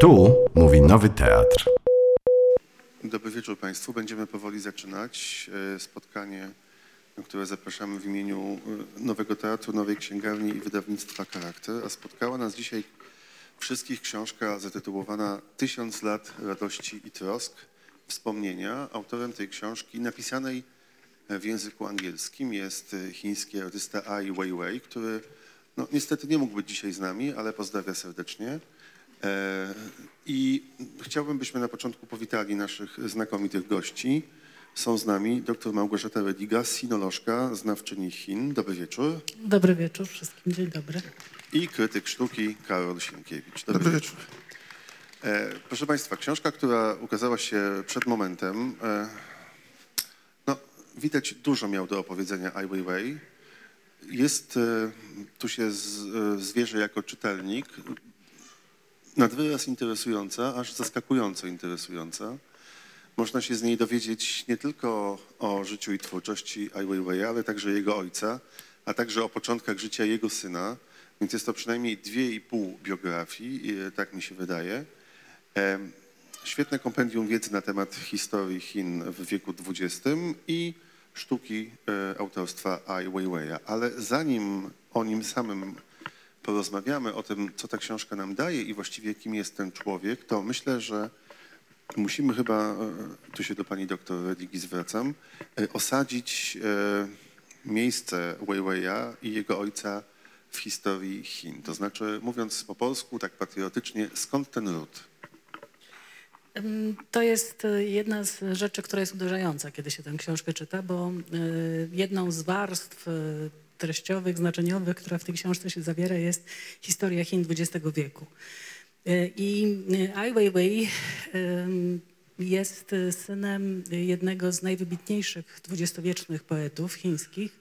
Tu mówi Nowy Teatr. Dobry wieczór Państwu. Będziemy powoli zaczynać e, spotkanie, na które zapraszamy w imieniu e, Nowego Teatru, Nowej Księgarni i Wydawnictwa Charakter. A spotkała nas dzisiaj wszystkich książka zatytułowana Tysiąc lat radości i trosk, wspomnienia. Autorem tej książki napisanej w języku angielskim jest chiński artysta Ai Weiwei, który no, niestety nie mógł być dzisiaj z nami, ale pozdrawia serdecznie. E, I chciałbym, byśmy na początku powitali naszych znakomitych gości. Są z nami dr Małgorzata Rediga, sinolożka, znawczyni Chin. Dobry wieczór. Dobry wieczór wszystkim, dzień dobry. I krytyk sztuki Karol Sienkiewicz. Dobry, wieczór. E, proszę Państwa, książka, która ukazała się przed momentem, e, no, widać dużo miał do opowiedzenia Ai Weiwei. Jest, e, tu się z, e, zwierzę jako czytelnik, nad wyraz interesująca, aż zaskakująco interesująca. Można się z niej dowiedzieć nie tylko o życiu i twórczości Ai Weiwei, ale także jego ojca, a także o początkach życia jego syna. Więc jest to przynajmniej dwie i pół biografii, tak mi się wydaje. Świetne kompendium wiedzy na temat historii Chin w wieku XX i sztuki e, autorstwa Ai Weiwei'a. Ale zanim o nim samym porozmawiamy o tym, co ta książka nam daje i właściwie kim jest ten człowiek, to myślę, że musimy chyba, e, tu się do pani doktor Redigi zwracam, e, osadzić e, miejsce Weiwei'a i jego ojca w historii Chin. To znaczy, mówiąc po polsku, tak patriotycznie, skąd ten ród? To jest jedna z rzeczy, która jest uderzająca, kiedy się tę książkę czyta, bo jedną z warstw treściowych, znaczeniowych, która w tej książce się zawiera, jest historia Chin XX wieku. Y, I y, Ai Weiwei ym, jest synem jednego z najwybitniejszych dwudziestowiecznych poetów chińskich,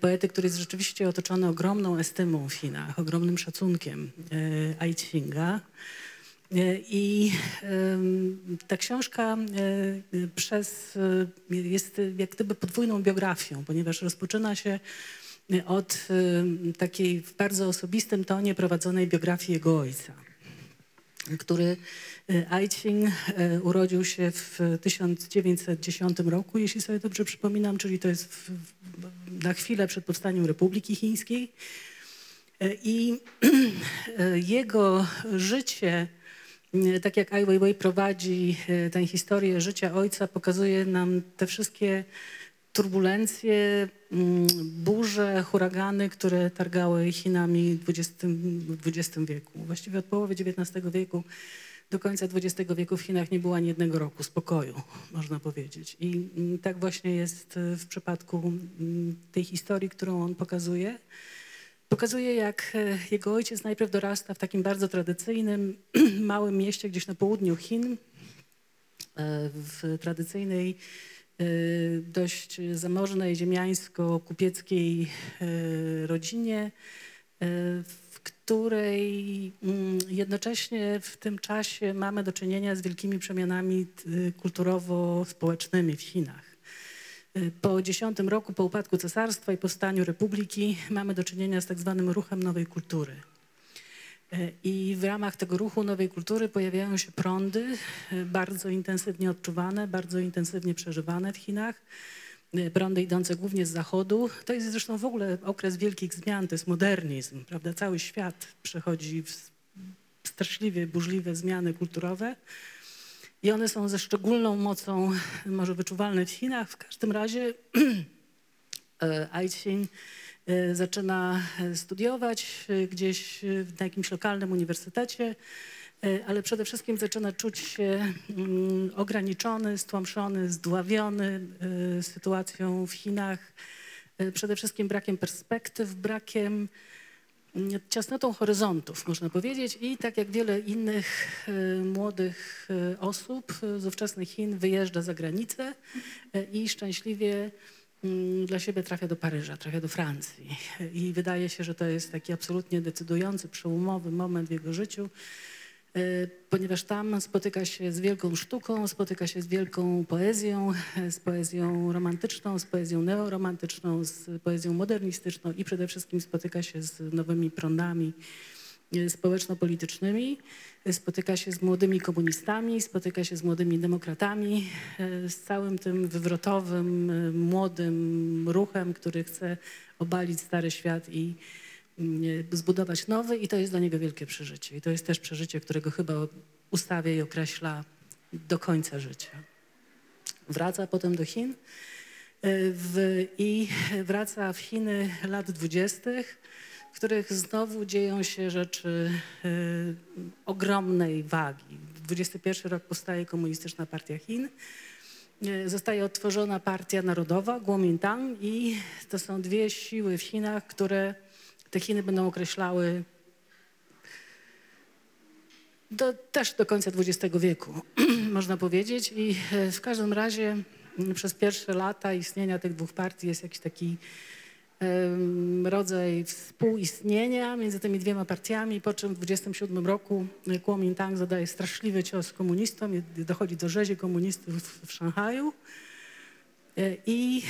poety, który jest rzeczywiście otoczony ogromną estymą w Chinach, ogromnym szacunkiem Ai Qinga. E, I ta książka e, przez, e, jest jak gdyby podwójną biografią, ponieważ rozpoczyna się od takiej w bardzo osobistym tonie prowadzonej biografii jego ojca, który Ai Qing e, urodził się w 1910 roku, jeśli sobie dobrze przypominam, czyli to jest w, na chwilę przed powstaniem Republiki Chińskiej. I jego życie, tak jak Ai Weiwei prowadzi e, tę historię życia ojca, pokazuje nam te wszystkie turbulencje, mm, burze, huragany, które targały Chinami w XX, w XX wieku. Właściwie od połowy XIX wieku do końca XX wieku w Chinach nie było ani jednego roku spokoju, można powiedzieć. I mm, tak właśnie jest e, w przypadku mm, tej historii, którą on pokazuje. Pokazuje, jak e, jego ojciec najpierw dorasta w takim bardzo tradycyjnym, małym mieście gdzieś na południu Chin, e, w tradycyjnej, e, dość zamożnej, ziemiańsko-kupieckiej rodzinie, w której mm, jednocześnie w tym czasie mamy do czynienia z wielkimi przemianami kulturowo-społecznymi w Chinach. Po dziesiątym roku, po upadku cesarstwa i powstaniu republiki, mamy do czynienia z tak zwanym ruchem nowej kultury. E, I w ramach tego ruchu nowej kultury pojawiają się prądy e, bardzo intensywnie odczuwane, bardzo intensywnie przeżywane w Chinach. E, Prądy idące głównie z zachodu. To jest zresztą w ogóle okres wielkich zmian, to jest modernizm, prawda? Cały świat przechodzi w straszliwie burzliwe zmiany kulturowe. I one są ze szczególną mocą może wyczuwalne w Chinach. W każdym razie e, Ai Qing e, zaczyna e, studiować gdzieś na jakimś lokalnym uniwersytecie, ale przede wszystkim zaczyna czuć się mm, ograniczony, stłamszony, zdławiony sytuacją w Chinach. Przede wszystkim brakiem perspektyw, brakiem ciasnotą horyzontów, można powiedzieć. I tak jak wiele innych e, młodych e, osób e, z ówczesnych Chin wyjeżdża za granicę i szczęśliwie mm, dla siebie trafia do Paryża, trafia do Francji. I wydaje się, że to jest taki absolutnie decydujący, przełomowy moment w jego życiu, ponieważ tam spotyka się z wielką sztuką, spotyka się z wielką poezją, e, z poezją romantyczną, z poezją neoromantyczną, z poezją modernistyczną i przede wszystkim spotyka się z nowymi prądami e, społeczno-politycznymi, e, spotyka się z młodymi komunistami, spotyka się z młodymi demokratami, e, z całym tym wywrotowym, e, młodym ruchem, który chce obalić stary świat i e, zbudować nowy i to jest dla niego wielkie przeżycie. I to jest też przeżycie, którego chyba ustawia i określa do końca życia. Wraca potem do Chin e, w, i wraca w Chiny lat dwudziestych, w których znowu dzieją się rzeczy e, ogromnej wagi. 21 rok powstaje Komunistyczna Partia Chin. E, Zostaje odtworzona Partia Narodowa, Kuomintang i to są dwie siły w Chinach, które te Chiny będą określały do, też do końca XX wieku, można powiedzieć. I e, w każdym razie przez pierwsze lata istnienia tych dwóch partii jest jakiś taki rodzaj współistnienia między tymi dwiema partiami, po czym w 27 roku e, Kuomintang zadaje straszliwy cios komunistom dochodzi do rzezi komunistów w Szanghaju. E, I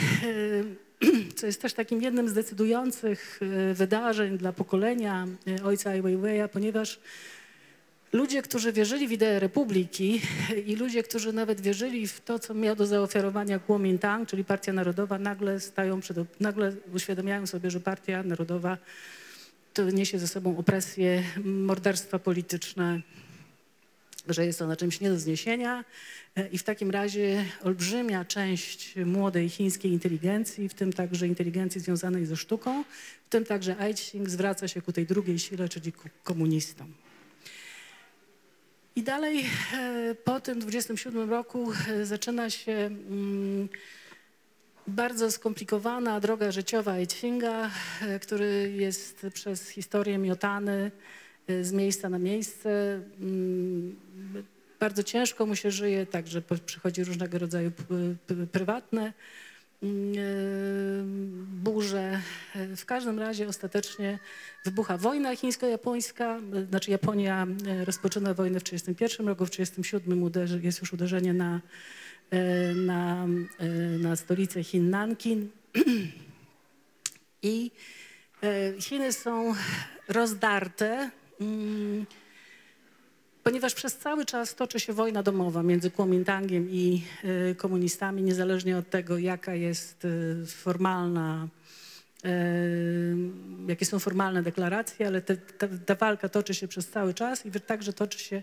co jest też takim jednym z decydujących e, wydarzeń dla pokolenia e, ojca Ai Weiwei'a, ponieważ ludzie, którzy wierzyli w ideę republiki i ludzie, którzy nawet wierzyli w to, co miał do zaoferowania Kuomintang, czyli Partia Narodowa, nagle stają przed, nagle uświadamiają sobie, że Partia Narodowa to niesie ze sobą opresję, morderstwa polityczne, że jest ona czymś nie do zniesienia E, i w takim razie olbrzymia część młodej chińskiej inteligencji, w tym także inteligencji związanej ze sztuką, w tym także Aiching zwraca się ku tej drugiej sile, czyli ku komunistom. I dalej e, po tym 27 roku e, zaczyna się mm, bardzo skomplikowana droga życiowa Eitchinga, e, który jest przez historię miotany z miejsca na miejsce. Bardzo ciężko mu się żyje, także przychodzi różnego rodzaju prywatne mm, e, burze. E, W każdym razie ostatecznie wybucha wojna chińsko-japońska, e, znaczy Japonia rozpoczyna wojnę w 1931 roku, w 1937 uderzy, jest już uderzenie na, na, na stolicę Chin Nankin. I Chiny są rozdarte, mm, ponieważ przez cały czas toczy się wojna domowa między Kuomintangiem i e, komunistami, niezależnie od tego, jaka jest e, formalna, e, jakie są formalne deklaracje, ale te, ta, ta walka toczy się przez cały czas i także toczy się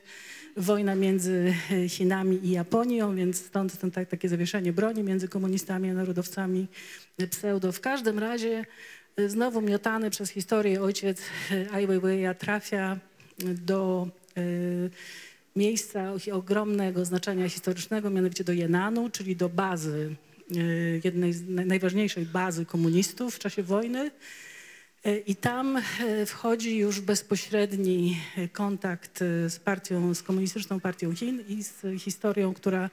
wojna między Chinami i Japonią, więc stąd ten, tak, takie zawieszenie broni między komunistami a narodowcami pseudo. W każdym razie znowu miotany przez historię ojciec Ai Weiwei'a trafia do miejsca o ogromnego znaczenia historycznego, mianowicie do Jenanu, czyli do bazy, e, jednej z naj- najważniejszej bazy komunistów w czasie wojny. E, I tam wchodzi już bezpośredni kontakt z partią, z komunistyczną partią Chin i z historią, która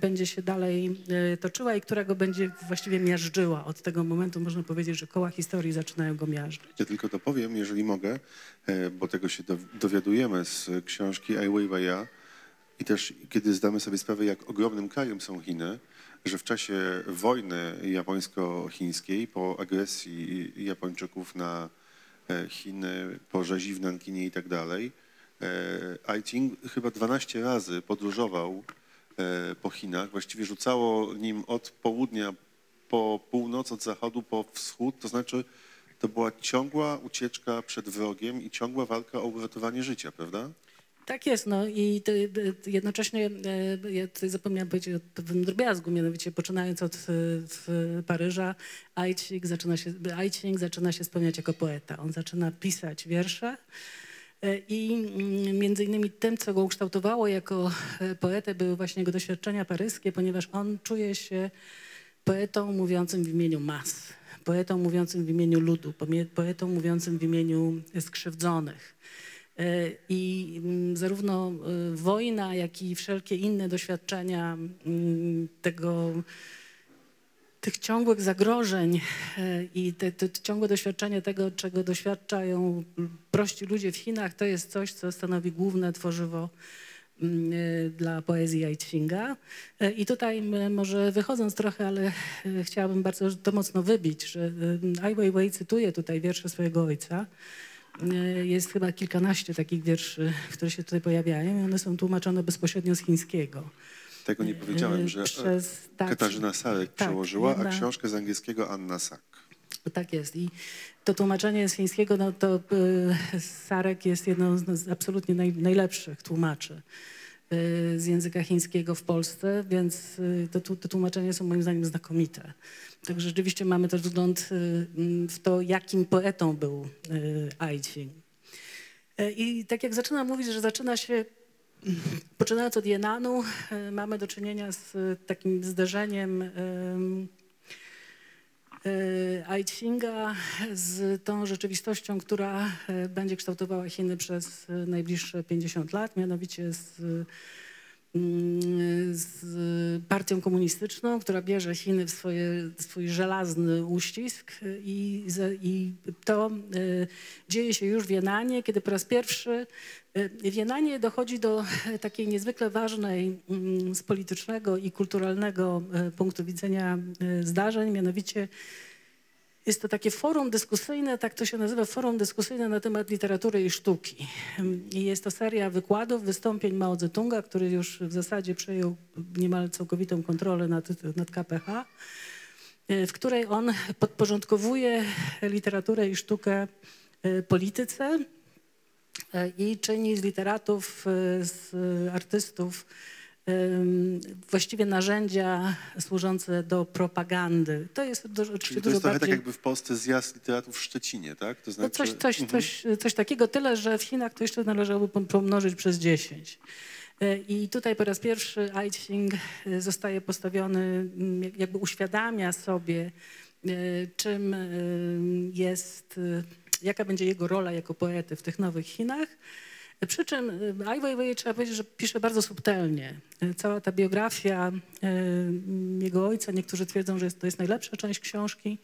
będzie się dalej e, toczyła i która go będzie właściwie miażdżyła. Od tego momentu można powiedzieć, że koła historii zaczynają go miażdżyć. Ja tylko to powiem, jeżeli mogę, e, bo tego się do- dowiadujemy z książki Ai Weiwei'a i też kiedy zdamy sobie sprawę, jak ogromnym krajem są Chiny, że w czasie wojny japońsko-chińskiej, po agresji Japończyków na e, Chiny, po rzezi w Nankinie i tak dalej, e, Aiching chyba 12 razy podróżował e, po Chinach. Właściwie rzucało nim od południa po północ, od zachodu po wschód, to znaczy to była ciągła ucieczka przed wrogiem i ciągła walka o uratowanie życia, prawda? Tak jest, no i to, to jednocześnie e, ja tutaj zapomniałam powiedzieć o pewnym drobiazgu, mianowicie poczynając od e, Paryża, Aiching zaczyna, się, zaczyna się spełniać jako poeta. On zaczyna pisać wiersze e, i mm, między innymi tym, co go ukształtowało jako e, poetę, były właśnie jego doświadczenia paryskie, ponieważ on czuje się poetą mówiącym w imieniu mas, poetą mówiącym w imieniu ludu, poetą mówiącym w imieniu skrzywdzonych. E, I mm, zarówno e, wojna, jak i wszelkie inne doświadczenia mm, tego, tych ciągłych zagrożeń e, i te, te ciągłe doświadczenie tego, czego doświadczają prości ludzie w Chinach, to jest coś, co stanowi główne tworzywo mm, e, dla poezji Aichhinga. E, I tutaj może wychodząc trochę, ale chciałabym bardzo to mocno wybić, że Ai Weiwei cytuje tutaj wiersze swojego ojca, jest chyba kilkanaście takich wierszy, które się tutaj pojawiają i one są tłumaczone bezpośrednio z chińskiego. Tego nie powiedziałem, że e, Przez- tak. Katarzyna Sarek Tak, przełożyła, a książkę z angielskiego Anna Sack. Tak jest. I to tłumaczenie z chińskiego, no to y, Sarek jest jedną z, absolutnie naj, najlepszych tłumaczy y, z języka chińskiego w Polsce, więc y, to, te tłumaczenia są moim zdaniem znakomite. Także rzeczywiście mamy też wgląd y, w to, jakim poetą był y, Ai Qing. Y, I tak jak zaczynam mówić, że zaczyna się Poczynając od Jenanu, y, mamy do czynienia z takim zderzeniem ym, y, Aicinga z tą rzeczywistością, która y, będzie kształtowała Chiny przez najbliższe 50 lat, mianowicie z, mm, z partią komunistyczną, która bierze Chiny w swoje, swój żelazny uścisk i, i to dzieje się już w Jenanie, kiedy po raz pierwszy w Jenanie dochodzi do e, takiej niezwykle ważnej mm, z politycznego i kulturalnego e, punktu widzenia e, zdarzeń, mianowicie jest to takie forum dyskusyjne, tak to się nazywa, forum dyskusyjne na temat literatury i sztuki. I jest to seria wykładów, wystąpień Mao Tse-tunga, który już w zasadzie przejął niemal całkowitą kontrolę nad, nad KPH, w której on podporządkowuje literaturę i sztukę polityce i czyni z literatów, e, z artystów em, właściwie narzędzia służące do propagandy. To jest do, oczywiście Czyli to jest trochę tak bardziej... jakby w Polsce zjazd literatów w Szczecinie, tak? To No znaczy... coś, coś, Mhm. coś, coś takiego, tyle, że w Chinach to jeszcze należałoby pom- pomnożyć przez 10. E, I tutaj po raz pierwszy Aiching e, zostaje postawiony, mm, jak- jakby uświadamia sobie, e, czym e, jest, e, jaka będzie jego rola jako poety w tych nowych Chinach. Przy czym e, Ai Weiwei trzeba powiedzieć, że pisze bardzo subtelnie. E, Cała ta biografia e, jego ojca, niektórzy twierdzą, że to jest najlepsza część książki.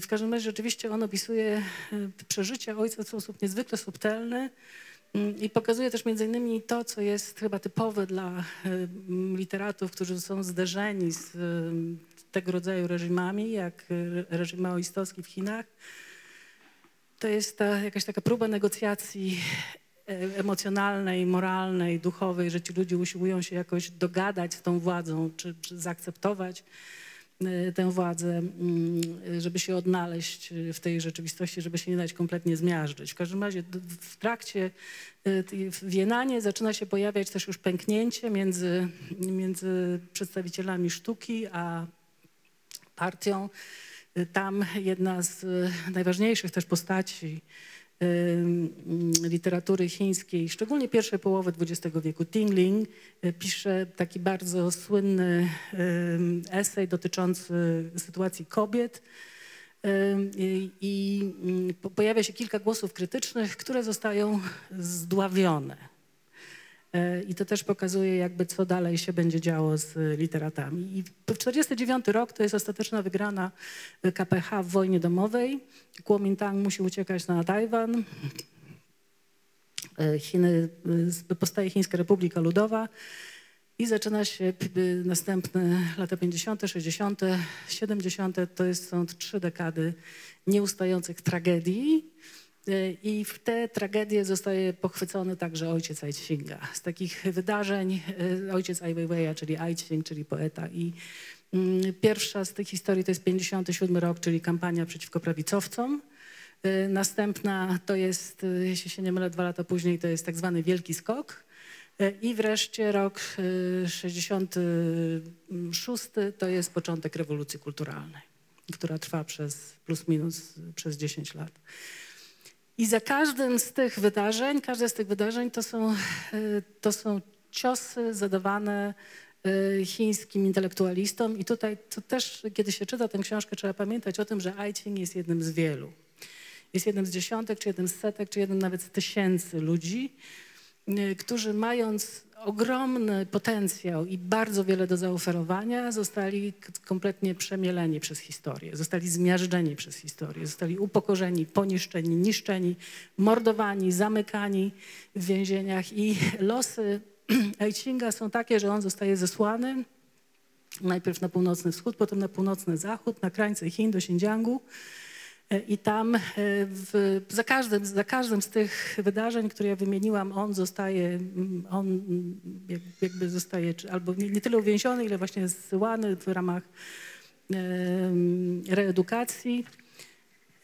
W każdym razie rzeczywiście on opisuje przeżycia ojca w sposób niezwykle subtelny mm, i pokazuje też między innymi to, co jest chyba typowe dla literatów, którzy są zderzeni z tego rodzaju reżimami, jak reżim maoistowski w Chinach. To jest ta, jakaś taka próba negocjacji e, emocjonalnej, moralnej, duchowej, że ci ludzie usiłują się jakoś dogadać z tą władzą, czy, czy zaakceptować e, tę władzę, mm, żeby się odnaleźć w tej rzeczywistości, żeby się nie dać kompletnie zmiażdżyć. W każdym razie w trakcie e, w zaczyna się pojawiać też już pęknięcie między, między przedstawicielami sztuki a partią. Tam jedna z y, najważniejszych też postaci mm, literatury chińskiej, szczególnie pierwszej połowy XX wieku, Tingling, y, pisze taki bardzo słynny esej dotyczący sytuacji kobiet. I, i po- pojawia się kilka głosów krytycznych, które zostają zdławione. E, I to też pokazuje jakby co dalej się będzie działo z e, literatami. I w 49 rok to jest ostateczna wygrana e, KPH w wojnie domowej. Kuomintang musi uciekać na Tajwan. Chiny, powstaje Chińska Republika Ludowa i zaczyna się następne lata 50., 60., 70. To jest, są trzy dekady nieustających tragedii. I w te tragedie zostaje pochwycony także ojciec Aicinga. Z takich wydarzeń e, ojciec Ai Weiwei'a, czyli Aiching, czyli poeta. I mm, pierwsza z tych historii to jest 57 rok, czyli kampania przeciwko prawicowcom. E, Następna to jest, e, jeśli się nie mylę, dwa lata później, to jest tak zwany Wielki Skok. I wreszcie rok e, 66 to jest początek rewolucji kulturalnej, która trwa przez plus minus przez 10 lat. I za każdym z tych wydarzeń, każde z tych wydarzeń to są, e, to są ciosy zadawane e, chińskim intelektualistom. I tutaj to też, kiedy się czyta tę książkę, trzeba pamiętać o tym, że Aiching jest jednym z wielu. Jest jednym z dziesiątek, czy jednym z setek, czy jednym nawet z tysięcy ludzi, którzy mając ogromny potencjał i bardzo wiele do zaoferowania, zostali kompletnie przemieleni przez historię, zostali zmiażdżeni przez historię, zostali upokorzeni, poniszczeni, niszczeni, mordowani, zamykani w więzieniach. I losy Aicinga są takie, że on zostaje zesłany najpierw na północny wschód, potem na północny zachód, na krańce Chin do Xinjiangu I tam e, w, za, każdym, za każdym z tych wydarzeń, które ja wymieniłam, on zostaje, mm, on mm, jak- jakby zostaje albo nie, nie tyle uwięziony, ile właśnie zsyłany w ramach em, reedukacji.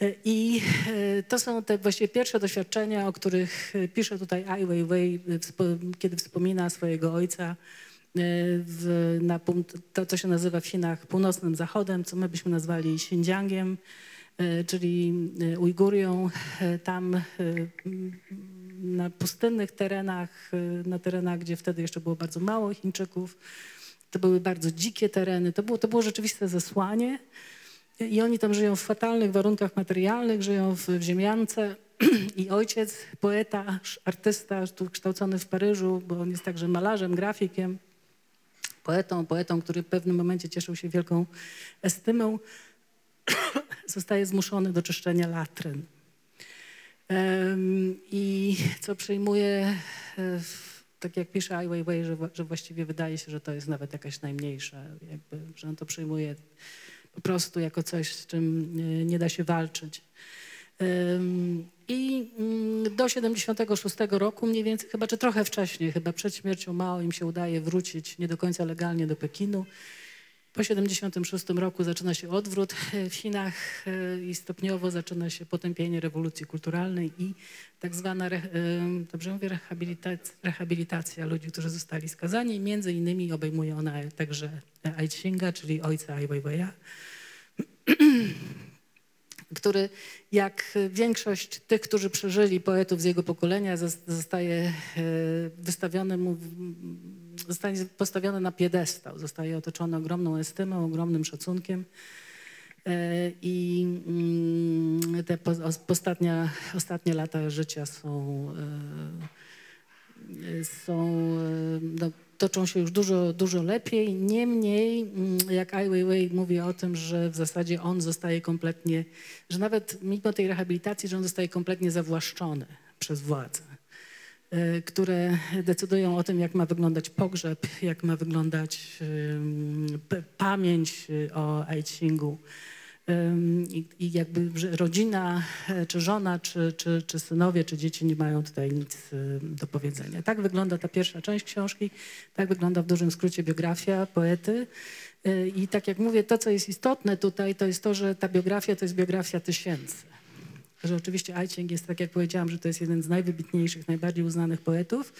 E, I e, to są te właściwie pierwsze doświadczenia, o których e, pisze tutaj Ai Weiwei, e, kiedy wspomina swojego ojca e, w, na, to, co się nazywa w Chinach północnym zachodem, co my byśmy nazwali Xinjiangiem, e, czyli e, Ujgurią. E, Tam e, na pustynnych terenach, e, na terenach, gdzie wtedy jeszcze było bardzo mało Chińczyków, to były bardzo dzikie tereny. To było, to było rzeczywiste zesłanie. I oni tam żyją w fatalnych warunkach materialnych, żyją w, w ziemiance. I ojciec, poeta, artysta, kształcony w Paryżu, bo on jest także malarzem, grafikiem, poetą, poetą, który w pewnym momencie cieszył się wielką estymą, zostaje zmuszony do czyszczenia latryn. I co przyjmuje, e, tak jak pisze Ai Weiwei, że, że właściwie wydaje się, że to jest nawet jakaś najmniejsza, jakby, że on to przyjmuje po prostu jako coś, z czym e, nie da się walczyć. I mm, do 76 roku mniej więcej, chyba czy trochę wcześniej, chyba przed śmiercią Mao im się udaje wrócić nie do końca legalnie do Pekinu. Po 76 roku zaczyna się odwrót e, w Chinach e, i stopniowo zaczyna się potępienie rewolucji kulturalnej i tak zwana, em, dobrze mówię, rehabilitacja, rehabilitacja ludzi, którzy zostali skazani. Między innymi obejmuje ona także Ai Chinga, czyli ojca Ai Weiwei'a który jak większość tych, którzy przeżyli poetów z jego pokolenia, zos- zostaje e, wystawiony mu, w- zostanie postawiony na piedestał, zostaje otoczony ogromną estymą, ogromnym szacunkiem. E, I mm, te ostatnie lata życia są, e, są e, no, toczą się już dużo, dużo lepiej. Niemniej, mm, jak Ai Weiwei mówi o tym, że w zasadzie on zostaje kompletnie, że nawet mimo tej rehabilitacji, że on zostaje kompletnie zawłaszczony przez władze, e, które decydują o tym, jak ma wyglądać pogrzeb, jak ma wyglądać pamięć e, o Ai Chingu. Ym, I, I jakby rodzina, e, czy żona, czy, czy, czy synowie, czy dzieci nie mają tutaj nic y, do powiedzenia. Tak wygląda ta pierwsza część książki, tak wygląda w dużym skrócie biografia poety. Y, I tak jak mówię, to co jest istotne tutaj, to jest to, że ta biografia to jest biografia tysięcy. Że oczywiście Aiching jest, tak jak powiedziałam, że to jest jeden z najwybitniejszych, najbardziej uznanych poetów,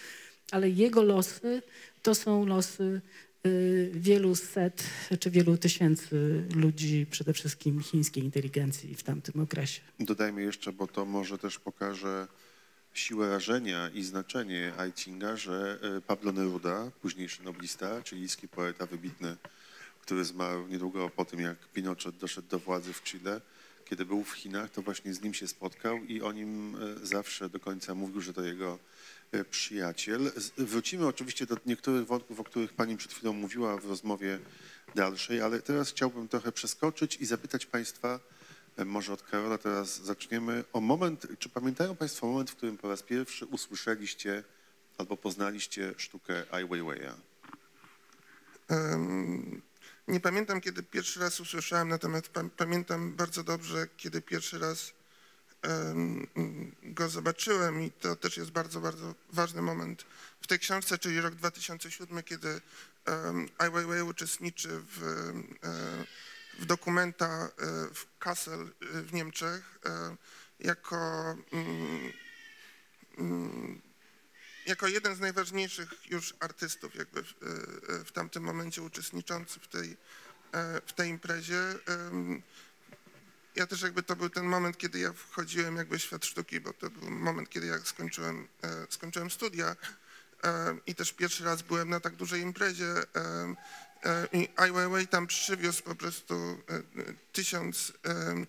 ale jego losy to są losy y, wielu set czy wielu tysięcy ludzi, przede wszystkim chińskiej inteligencji w tamtym okresie. Dodajmy jeszcze, bo to może też pokaże siłę rażenia i znaczenie Aicinga, że e, Pablo Neruda, późniejszy noblista, chilijski poeta wybitny, który zmarł niedługo po tym, jak Pinochet doszedł do władzy w Chile, kiedy był w Chinach, to właśnie z nim się spotkał i o nim e, zawsze do końca mówił, że to jego e, przyjaciel. Wrócimy oczywiście do niektórych wątków, o których pani przed chwilą mówiła w rozmowie dalszej, ale teraz chciałbym trochę przeskoczyć i zapytać państwa, e, może od Karola teraz zaczniemy, o moment, czy pamiętają państwo moment, w którym po raz pierwszy usłyszeliście albo poznaliście sztukę Ai Weiwei'a? Em, Nie pamiętam, kiedy pierwszy raz usłyszałem, natomiast pa- pamiętam bardzo dobrze, kiedy pierwszy raz go zobaczyłem i to też jest bardzo, bardzo ważny moment w tej książce, czyli rok 2007, kiedy Ai Weiwei uczestniczy w, w dokumenta e, w Kassel e, w Niemczech e, jako mm, mm, jako jeden z najważniejszych już artystów jakby w, e, w tamtym momencie uczestniczący w tej, e, w tej imprezie. Ja też jakby to był ten moment, kiedy ja wchodziłem jakby w świat sztuki, bo to był moment, kiedy ja skończyłem, e, skończyłem studia e, i też pierwszy raz byłem na tak dużej imprezie e, i Ai Weiwei tam przywiózł po prostu e, e, tysiąc, e,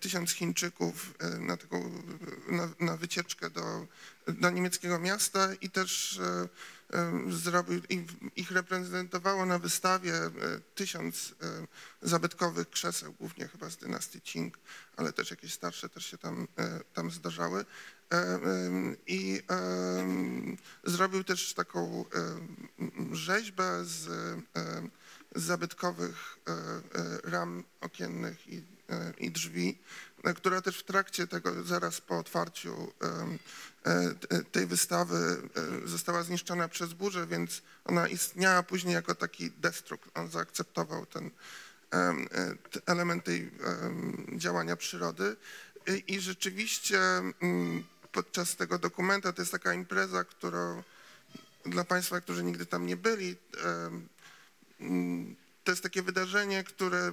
tysiąc Chińczyków e, na taką na, na wycieczkę do, do niemieckiego miasta i też e, e, zrobił, ich, reprezentowało na wystawie e, tysiąc e, zabytkowych krzeseł, głównie chyba z dynastii Qing, ale też jakieś starsze też się tam, e, tam zdarzały. E, I zrobił też taką rzeźbę z, zabytkowych e, e, ram okiennych i e, i drzwi, e, która też w trakcie tego, zaraz po otwarciu e, tej wystawy e, została zniszczona przez burzę, więc ona istniała później jako taki destrukt. On zaakceptował ten e, element tej działania przyrody. I, rzeczywiście podczas tego dokumenta to jest taka impreza, którą dla Państwa, którzy nigdy tam nie byli, to jest takie wydarzenie, które, y,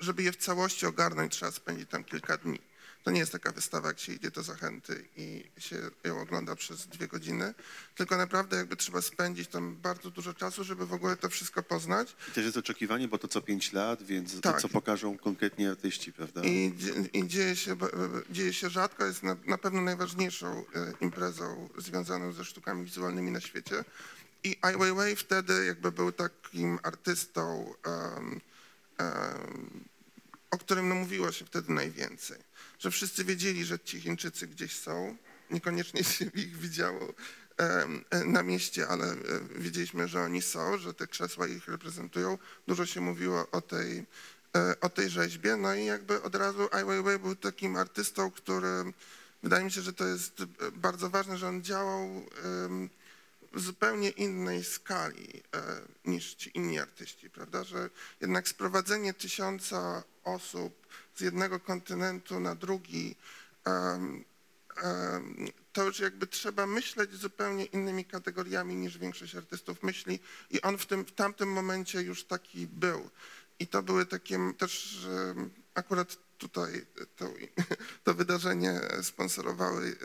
żeby je w całości ogarnąć, trzeba spędzić tam kilka dni. To nie jest taka wystawa, się idzie do Zachęty i się ją ogląda przez dwie godziny, tylko naprawdę jakby trzeba spędzić tam bardzo dużo czasu, żeby w ogóle to wszystko poznać. I też jest oczekiwanie, bo to co pięć lat, więc to, Tak. co pokażą konkretnie artyści, prawda? I, i dzieje, się, ba- ba- dzieje się rzadko, jest na, na pewno najważniejszą e, imprezą związaną ze sztukami wizualnymi na świecie. I Ai Weiwei wtedy jakby był takim artystą, em, o którym mówiło się wtedy najwięcej. Że wszyscy wiedzieli, że ci Chińczycy gdzieś są, niekoniecznie się ich widziało na mieście, ale wiedzieliśmy, że oni są, że te krzesła ich reprezentują. Dużo się mówiło o tej, e, o tej rzeźbie, no i jakby od razu Ai Weiwei był takim artystą, który wydaje mi się, że to jest bardzo ważne, że on działał zupełnie innej skali e, niż ci inni artyści, prawda? Że jednak sprowadzenie tysiąca osób z jednego kontynentu na drugi, to już jakby trzeba myśleć zupełnie innymi kategoriami niż większość artystów myśli i on w, tym, w tamtym momencie już taki był. I to były takie też akurat tutaj to, to wydarzenie sponsorowały,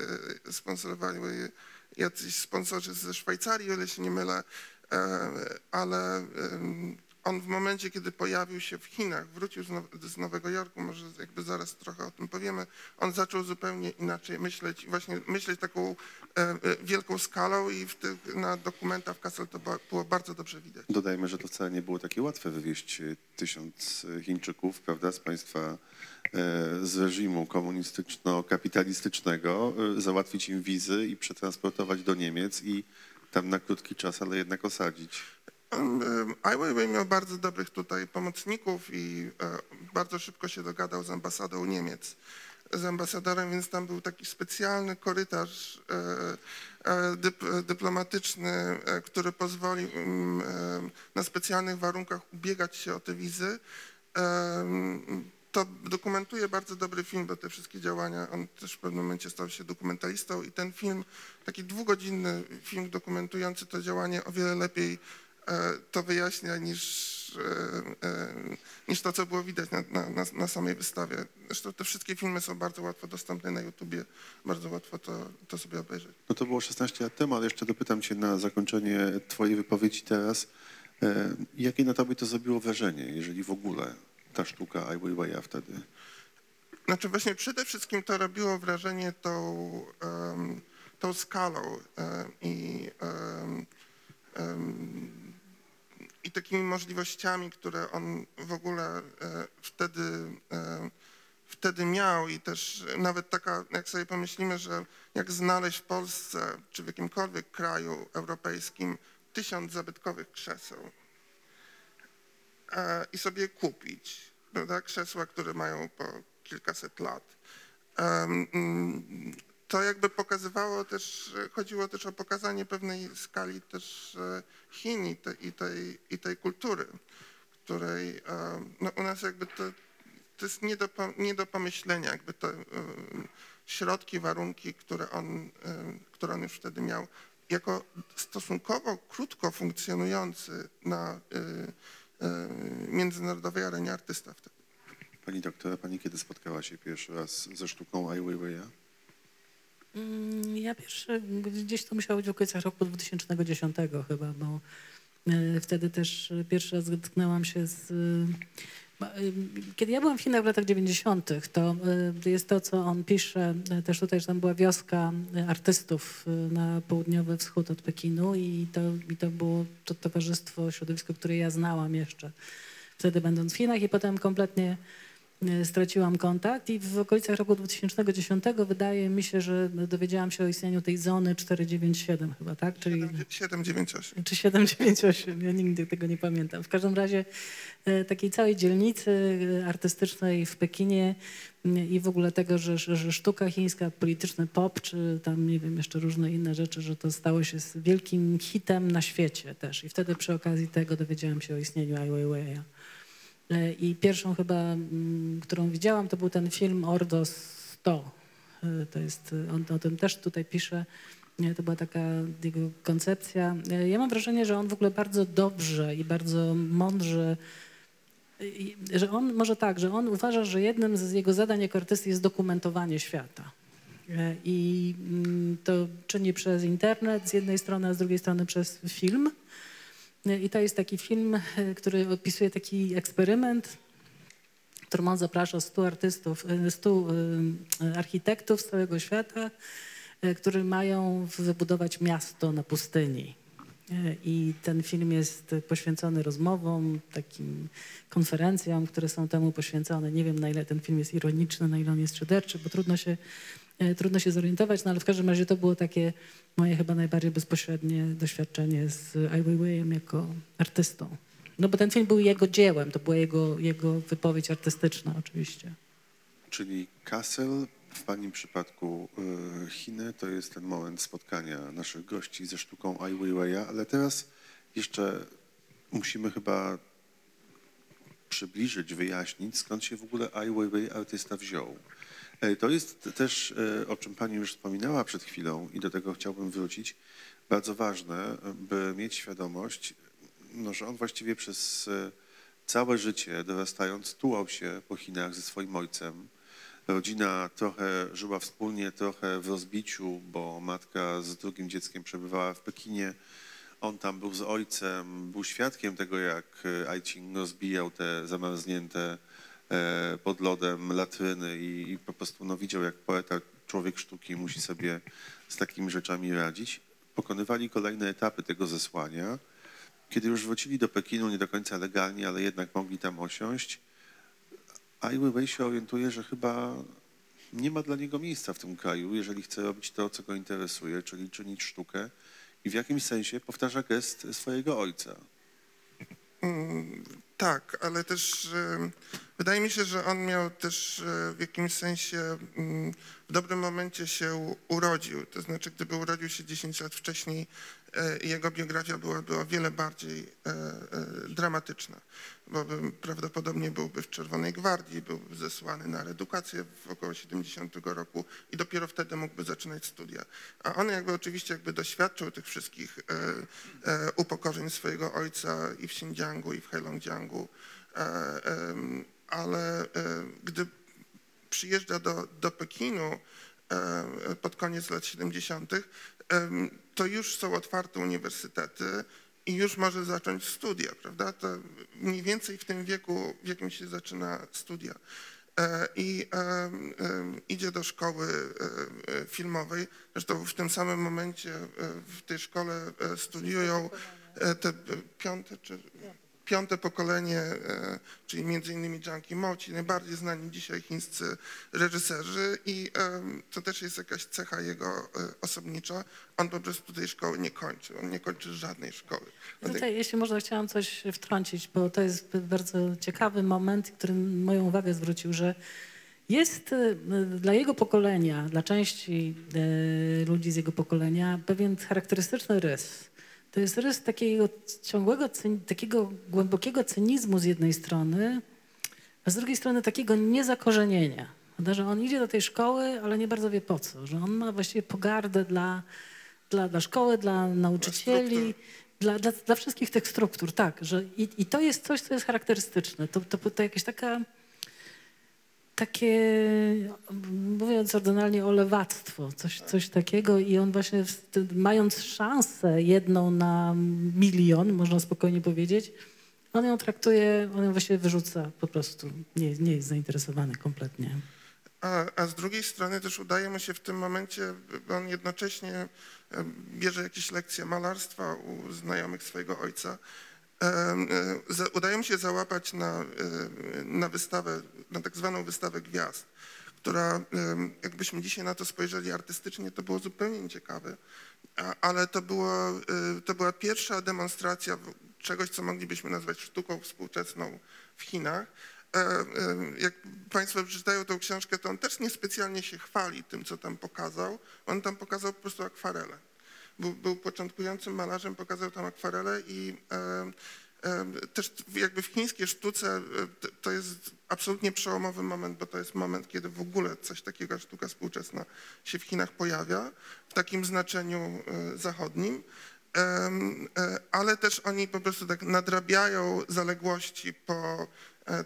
e, sponsorowały jacyś sponsorzy ze Szwajcarii, o ile się nie mylę, e, ale on w momencie, kiedy pojawił się w Chinach, wrócił z, Now z Nowego Jorku, może jakby zaraz trochę o tym powiemy, on zaczął zupełnie inaczej myśleć, właśnie myśleć taką e, e, wielką skalą i w tych, na dokumentach Kassel to było bardzo dobrze widać. Dodajmy, że to wcale nie było takie łatwe wywieźć tysiąc Chińczyków, prawda, z państwa, z reżimu komunistyczno-kapitalistycznego, e, załatwić im wizy i przetransportować do Niemiec i tam na krótki czas, ale jednak osadzić. Ai Weiwei miał bardzo dobrych tutaj pomocników i e, bardzo szybko się dogadał z ambasadą Niemiec, z ambasadorem, więc tam był taki specjalny korytarz e, e, dyp, dyplomatyczny, e, który pozwolił e, na specjalnych warunkach ubiegać się o te wizy. To dokumentuje bardzo dobry film, bo te wszystkie działania, on też w pewnym momencie stał się dokumentalistą i ten film, taki dwugodzinny film dokumentujący to działanie o wiele lepiej e, to wyjaśnia niż, e, e, niż to, co było widać na, na, na, samej wystawie. Zresztą te wszystkie filmy są bardzo łatwo dostępne na YouTubie, bardzo łatwo to, to sobie obejrzeć. No to było 16 lat temu, ale jeszcze dopytam cię na zakończenie twojej wypowiedzi teraz. Jakie na tobie to zrobiło wrażenie, jeżeli w ogóle ta sztuka Ai Weiwei'a wtedy? Znaczy właśnie przede wszystkim to robiło wrażenie tą, em, tą skalą i, em, em, i takimi możliwościami, które on w ogóle e, wtedy, e, wtedy miał i też nawet taka, jak sobie pomyślimy, że jak znaleźć w Polsce czy w jakimkolwiek kraju europejskim tysiąc zabytkowych krzeseł, i sobie kupić, prawda? Krzesła, które mają po kilkaset lat. To jakby pokazywało też, e, chodziło też o pokazanie pewnej skali też e, Chin i, te, i, tej, i tej kultury, której em, no u nas jakby to, to jest nie do, nie do pomyślenia, jakby te środki, warunki, które on, które on już wtedy miał, jako stosunkowo krótko funkcjonujący na międzynarodowej arenie artysta wtedy. Pani doktora, pani kiedy spotkała się pierwszy raz ze sztuką Ai Weiwei'a? Mm, Ja pierwszy, gdzieś to musiało być w okolicach roku 2010 chyba, bo e, wtedy też e, pierwszy raz zetknęłam się z... e, Kiedy ja byłam w Chinach w latach 90., to e, jest to, co on pisze, e, też tutaj, że tam była wioska artystów na południowy wschód od Pekinu i to, i to było to towarzystwo, środowisko, które ja znałam jeszcze wtedy będąc w Chinach i potem kompletnie straciłam kontakt i w okolicach roku 2010 wydaje mi się, że dowiedziałam się o istnieniu tej zony 497 chyba, tak? Czyli 798. czy 798, ja nigdy tego nie pamiętam. W każdym razie e, takiej całej dzielnicy e, artystycznej w Pekinie i w ogóle tego, że, że, sztuka chińska, polityczny pop, czy tam nie wiem, jeszcze różne inne rzeczy, że to stało się z wielkim hitem na świecie też. I wtedy przy okazji tego dowiedziałam się o istnieniu Ai Weiwei'a. E, I pierwszą chyba, mm, którą widziałam, to był ten film Ordo 100. E, To jest, e, on o tym też tutaj pisze. To była taka jego koncepcja. Ja mam wrażenie, że on w ogóle bardzo dobrze i bardzo mądrze, że on, może tak, że on uważa, że jednym z jego zadań jako artysty jest dokumentowanie świata. I mm, to czyni przez internet z jednej strony, a z drugiej strony przez film. E, I to jest taki film, e, który opisuje taki eksperyment, on zaprasza 100 artystów, e, 100 e, architektów z całego świata, e, którzy mają wybudować miasto na pustyni. E, I ten film jest poświęcony rozmowom, takim konferencjom, które są temu poświęcone. Nie wiem, na ile ten film jest ironiczny, na ile on jest szyderczy, bo trudno się, e, trudno się zorientować, no ale w każdym razie to było takie moje chyba najbardziej bezpośrednie doświadczenie z Ai Weiwei'em jako artystą. No bo ten film był jego dziełem, to była jego, jego wypowiedź artystyczna oczywiście. Czyli Kassel, w Pani przypadku y, Chiny, to jest ten moment spotkania naszych gości ze sztuką Ai Weiwei'a, ale teraz jeszcze musimy chyba przybliżyć, wyjaśnić, skąd się w ogóle Ai Weiwei artysta wziął. To jest też, e, o czym Pani już wspominała przed chwilą i do tego chciałbym wrócić, bardzo ważne, by mieć świadomość, no, że on właściwie przez e, całe życie dorastając tułał się po Chinach ze swoim ojcem. Rodzina trochę żyła wspólnie, trochę w rozbiciu, bo matka z drugim dzieckiem przebywała w Pekinie. On tam był z ojcem, był świadkiem tego, jak e, Aiching rozbijał te zamarznięte pod lodem latryny i, i po prostu no, widział, jak poeta, człowiek sztuki musi sobie z takimi rzeczami radzić. Pokonywali kolejne etapy tego zesłania. Kiedy już wrócili do Pekinu, nie do końca legalnie, ale jednak mogli tam osiąść, Ai Weiwei się orientuje, że chyba nie ma dla niego miejsca w tym kraju, jeżeli chce robić to, co go interesuje, czyli czynić sztukę i w jakimś sensie powtarza gest swojego ojca. Mm, Tak, ale też e, wydaje mi się, że on miał też e, w jakimś sensie mm, w dobrym momencie się urodził. To znaczy, gdyby urodził się 10 lat wcześniej, e, jego biografia byłaby o wiele bardziej e, dramatyczna, bo prawdopodobnie byłby w Czerwonej Gwardii, byłby zesłany na redukację w około 70 roku i dopiero wtedy mógłby zaczynać studia. A on jakby oczywiście jakby doświadczył tych wszystkich upokorzeń swojego ojca i w Xinjiangu, i w Heilongjiangu, ale e, gdy przyjeżdża do, do Pekinu e, pod koniec lat 70., em, to już są otwarte uniwersytety i już może zacząć studia, prawda? To mniej więcej w tym wieku, w jakim się zaczyna studia. E, I idzie do szkoły filmowej. Zresztą w tym samym momencie w tej szkole studiują te piąte czy piąte pokolenie, e, czyli między innymi Yimou, ci najbardziej znani dzisiaj chińscy reżyserzy i to też jest jakaś cecha jego e, osobnicza. On po prostu tej szkoły nie kończy, on nie kończy żadnej szkoły. Tutaj, jeśli można, chciałam coś wtrącić, bo to jest bardzo ciekawy moment, który moją uwagę zwrócił, że jest y, dla jego pokolenia, dla części ludzi z jego pokolenia pewien charakterystyczny rys. To jest rys takiego ciągłego, takiego głębokiego cynizmu z jednej strony, a z drugiej strony takiego niezakorzenienia. Prawda, Że on idzie do tej szkoły, ale nie bardzo wie po co. Że on ma właściwie pogardę dla, dla, dla szkoły, dla nauczycieli, dla, dla, dla wszystkich tych struktur. Tak, że i, i to jest coś, co jest charakterystyczne. To, to, to jakaś taka takie, mówiąc ordynalnie, olewactwo, coś, coś takiego. I on właśnie mając szansę jedną na milion, można spokojnie powiedzieć, on ją traktuje, on ją właściwie wyrzuca po prostu, nie, nie jest zainteresowany kompletnie. A, a z drugiej strony też udaje mu się w tym momencie, on jednocześnie bierze jakieś lekcje malarstwa u znajomych swojego ojca udaje mi się załapać na, e, na wystawę, na tak zwaną wystawę gwiazd, która, jakbyśmy dzisiaj na to spojrzeli artystycznie, to było zupełnie nieciekawe, ale to, było, e, to była pierwsza demonstracja czegoś, co moglibyśmy nazwać sztuką współczesną w Chinach. E, e, Jak Państwo przeczytają tą książkę, to on też niespecjalnie się chwali tym, co tam pokazał. On tam pokazał po prostu akwarele. Był, był początkującym malarzem, pokazał tam akwarele i e, e, też jakby w chińskiej sztuce e, to- jest absolutnie przełomowy moment, bo to jest moment, kiedy w ogóle coś takiego sztuka współczesna się w Chinach pojawia w takim znaczeniu zachodnim. Ale też oni po prostu tak nadrabiają zaległości po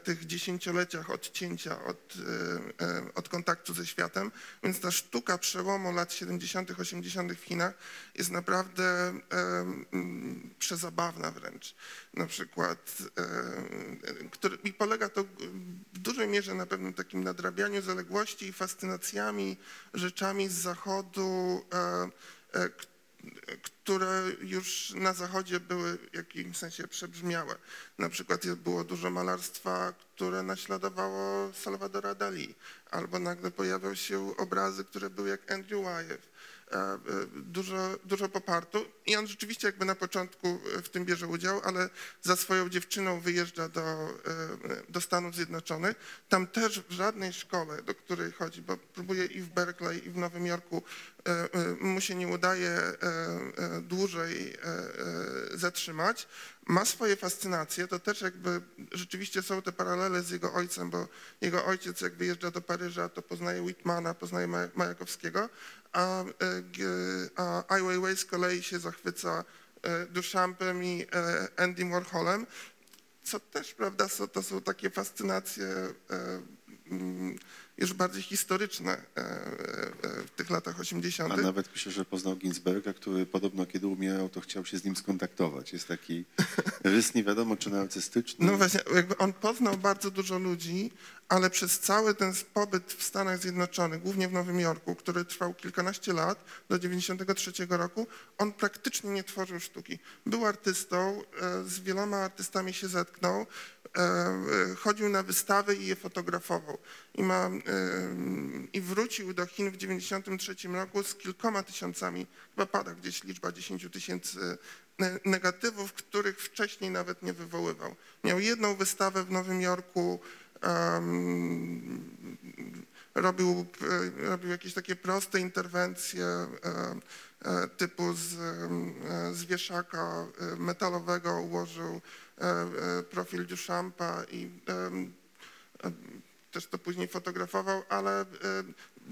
tych dziesięcioleciach odcięcia od, e, e, od kontaktu ze światem, więc ta sztuka przełomu lat 70., 80. w Chinach jest naprawdę e, mm, przezabawna wręcz. Na przykład, e, który, i polega to w dużej mierze na pewnym takim nadrabianiu zaległości i fascynacjami, rzeczami z zachodu, e, e, które już na zachodzie były w jakimś sensie przebrzmiałe. Na przykład było dużo malarstwa, które naśladowało Salvadora Dali, albo nagle pojawiały się obrazy, które były jak Andrew Wyeth. E, e, Dużo, dużo popartu i on rzeczywiście jakby na początku e, w tym bierze udział, ale za swoją dziewczyną wyjeżdża do, do Stanów Zjednoczonych. Tam też w żadnej szkole, do której chodzi, bo próbuje i w Berkeley, i w Nowym Jorku, mu się nie udaje dłużej zatrzymać. Ma swoje fascynacje, to też jakby rzeczywiście są te paralele z jego ojcem, bo jego ojciec jak wyjeżdża do Paryża, to poznaje Whitmana, poznaje Maja- Majakowskiego, a, e, a Ai Weiwei z kolei się zachwyca e, Duchampem i e, Andy Warholem, co też, prawda, to są takie fascynacje mm, już bardziej historyczne w tych latach 80. A nawet myślę, że poznał Ginsberga, który podobno kiedy umierał, to chciał się z nim skontaktować. Jest taki rys nie wiadomo czy narcystyczny. No właśnie, jakby on poznał bardzo dużo ludzi, ale przez cały ten pobyt w Stanach Zjednoczonych, głównie w Nowym Jorku, który trwał kilkanaście lat, do 93 roku, on praktycznie nie tworzył sztuki. Był artystą, e, z wieloma artystami się zetknął, e, e, chodził na wystawy i je fotografował. I, ma, I wrócił do Chin w 93 roku z kilkoma tysiącami, chyba pada gdzieś liczba 10 tysięcy ne- negatywów, których wcześniej nawet nie wywoływał. Miał jedną wystawę w Nowym Jorku, robił, e, robił jakieś takie proste interwencje e, e, typu z, z wieszaka metalowego ułożył profil Duchampa i też to później fotografował, ale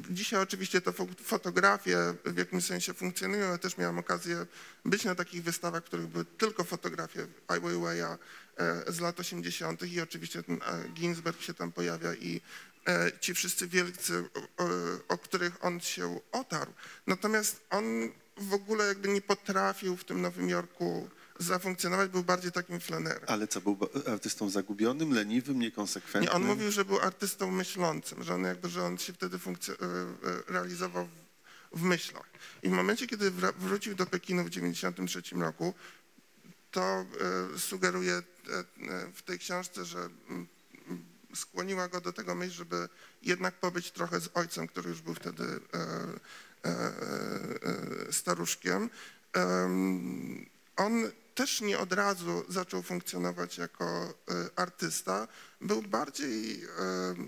dzisiaj oczywiście te fo- fotografie w jakimś sensie funkcjonują. Ja też miałem okazję być na takich wystawach, w których były tylko fotografie Ai Weiwei'a e, z lat 80. i oczywiście ten e, Ginsberg się tam pojawia i e, ci wszyscy wielcy, o których on się otarł. Natomiast on w ogóle jakby nie potrafił w tym Nowym Jorku zafunkcjonować, był bardziej takim flenerem. Ale co, był artystą zagubionym, leniwym, niekonsekwentnym? Nie, on mówił, że był artystą myślącym, że on jakby, że on się wtedy e, e, realizował w, w myślach. I w momencie, kiedy wrócił do Pekinu w 1993 roku, to e, sugeruje w tej książce, że mm, skłoniła go do tego myśl, żeby jednak pobyć trochę z ojcem, który już był wtedy e, e, e, staruszkiem. Em, On też nie od razu zaczął funkcjonować jako e, artysta. Był bardziej e,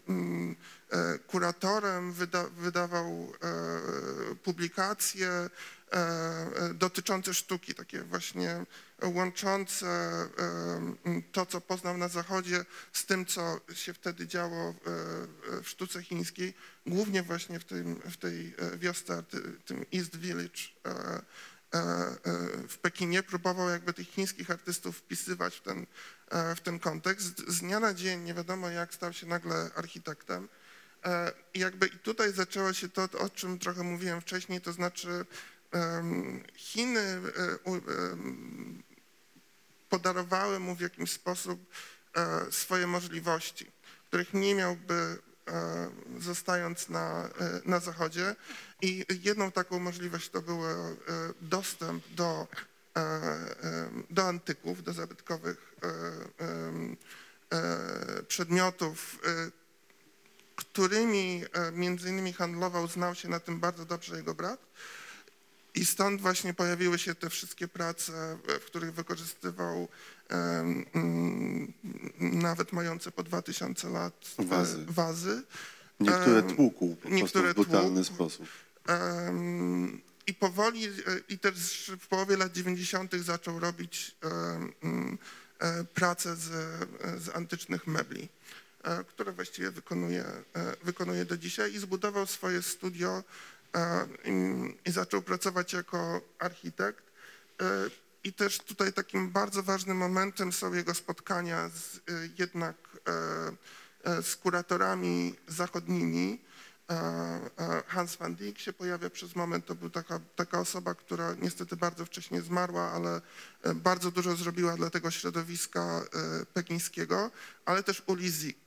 mm, e, kuratorem, wyda, wydawał publikacje dotyczące sztuki, takie właśnie łączące mm, to, co poznał na Zachodzie, z tym, co się wtedy działo w sztuce chińskiej, głównie właśnie w, tym, w tej wiosce, tym East Village w Pekinie, próbował jakby tych chińskich artystów wpisywać w ten, e, w ten kontekst. Z dnia na dzień, nie wiadomo jak, stał się nagle architektem. E, I jakby i tutaj zaczęło się to, o czym trochę mówiłem wcześniej, to znaczy Chiny e, podarowały mu w jakiś sposób e, swoje możliwości, których nie miałby e, zostając na, e, na Zachodzie. I jedną taką możliwość to był e, dostęp do e, e, do antyków, do zabytkowych e, e, przedmiotów, e, którymi e, między innymi handlował, znał się na tym bardzo dobrze jego brat. I stąd właśnie pojawiły się te wszystkie prace, e, w których wykorzystywał nawet mające po 2000 lat e, Wazy. wazy. Niektóre tłukł po niektóre prostu w brutalny sposób. I powoli, e, i też w połowie lat 90. zaczął robić mm, e, pracę z, z antycznych mebli, które właściwie wykonuje, wykonuje do dzisiaj i zbudował swoje studio i zaczął pracować jako architekt. I też tutaj takim bardzo ważnym momentem są jego spotkania z, e, jednak e, e, z kuratorami zachodnimi. E, Hans van Dijk się pojawia przez moment, to była taka, taka osoba, która niestety bardzo wcześnie zmarła, ale bardzo dużo zrobiła dla tego środowiska pekińskiego, ale też Uli Zik,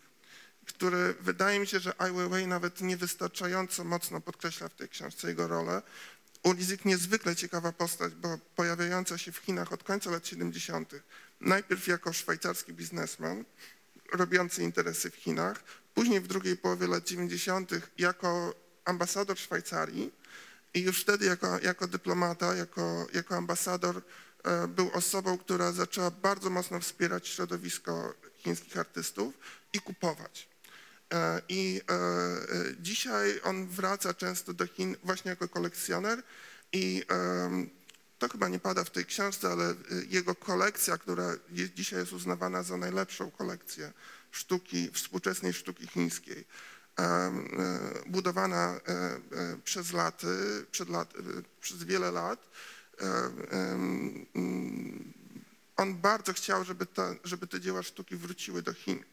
który wydaje mi się, że Ai Weiwei nawet niewystarczająco mocno podkreśla w tej książce jego rolę. Uli Zik niezwykle ciekawa postać, bo pojawiająca się w Chinach od końca lat 70. Najpierw jako szwajcarski biznesmen, robiący interesy w Chinach, później w drugiej połowie lat 90. jako ambasador Szwajcarii i już wtedy jako, jako dyplomata, jako, jako ambasador e, był osobą, która zaczęła bardzo mocno wspierać środowisko chińskich artystów i kupować. E, I e, e, dzisiaj on wraca często do Chin właśnie jako kolekcjoner i to chyba nie pada w tej książce, ale jego kolekcja, która jest, dzisiaj jest uznawana za najlepszą kolekcję sztuki, współczesnej sztuki chińskiej, budowana przez laty, lat, przez wiele lat. mm, On bardzo chciał, żeby, ta, żeby te dzieła sztuki wróciły do Chin.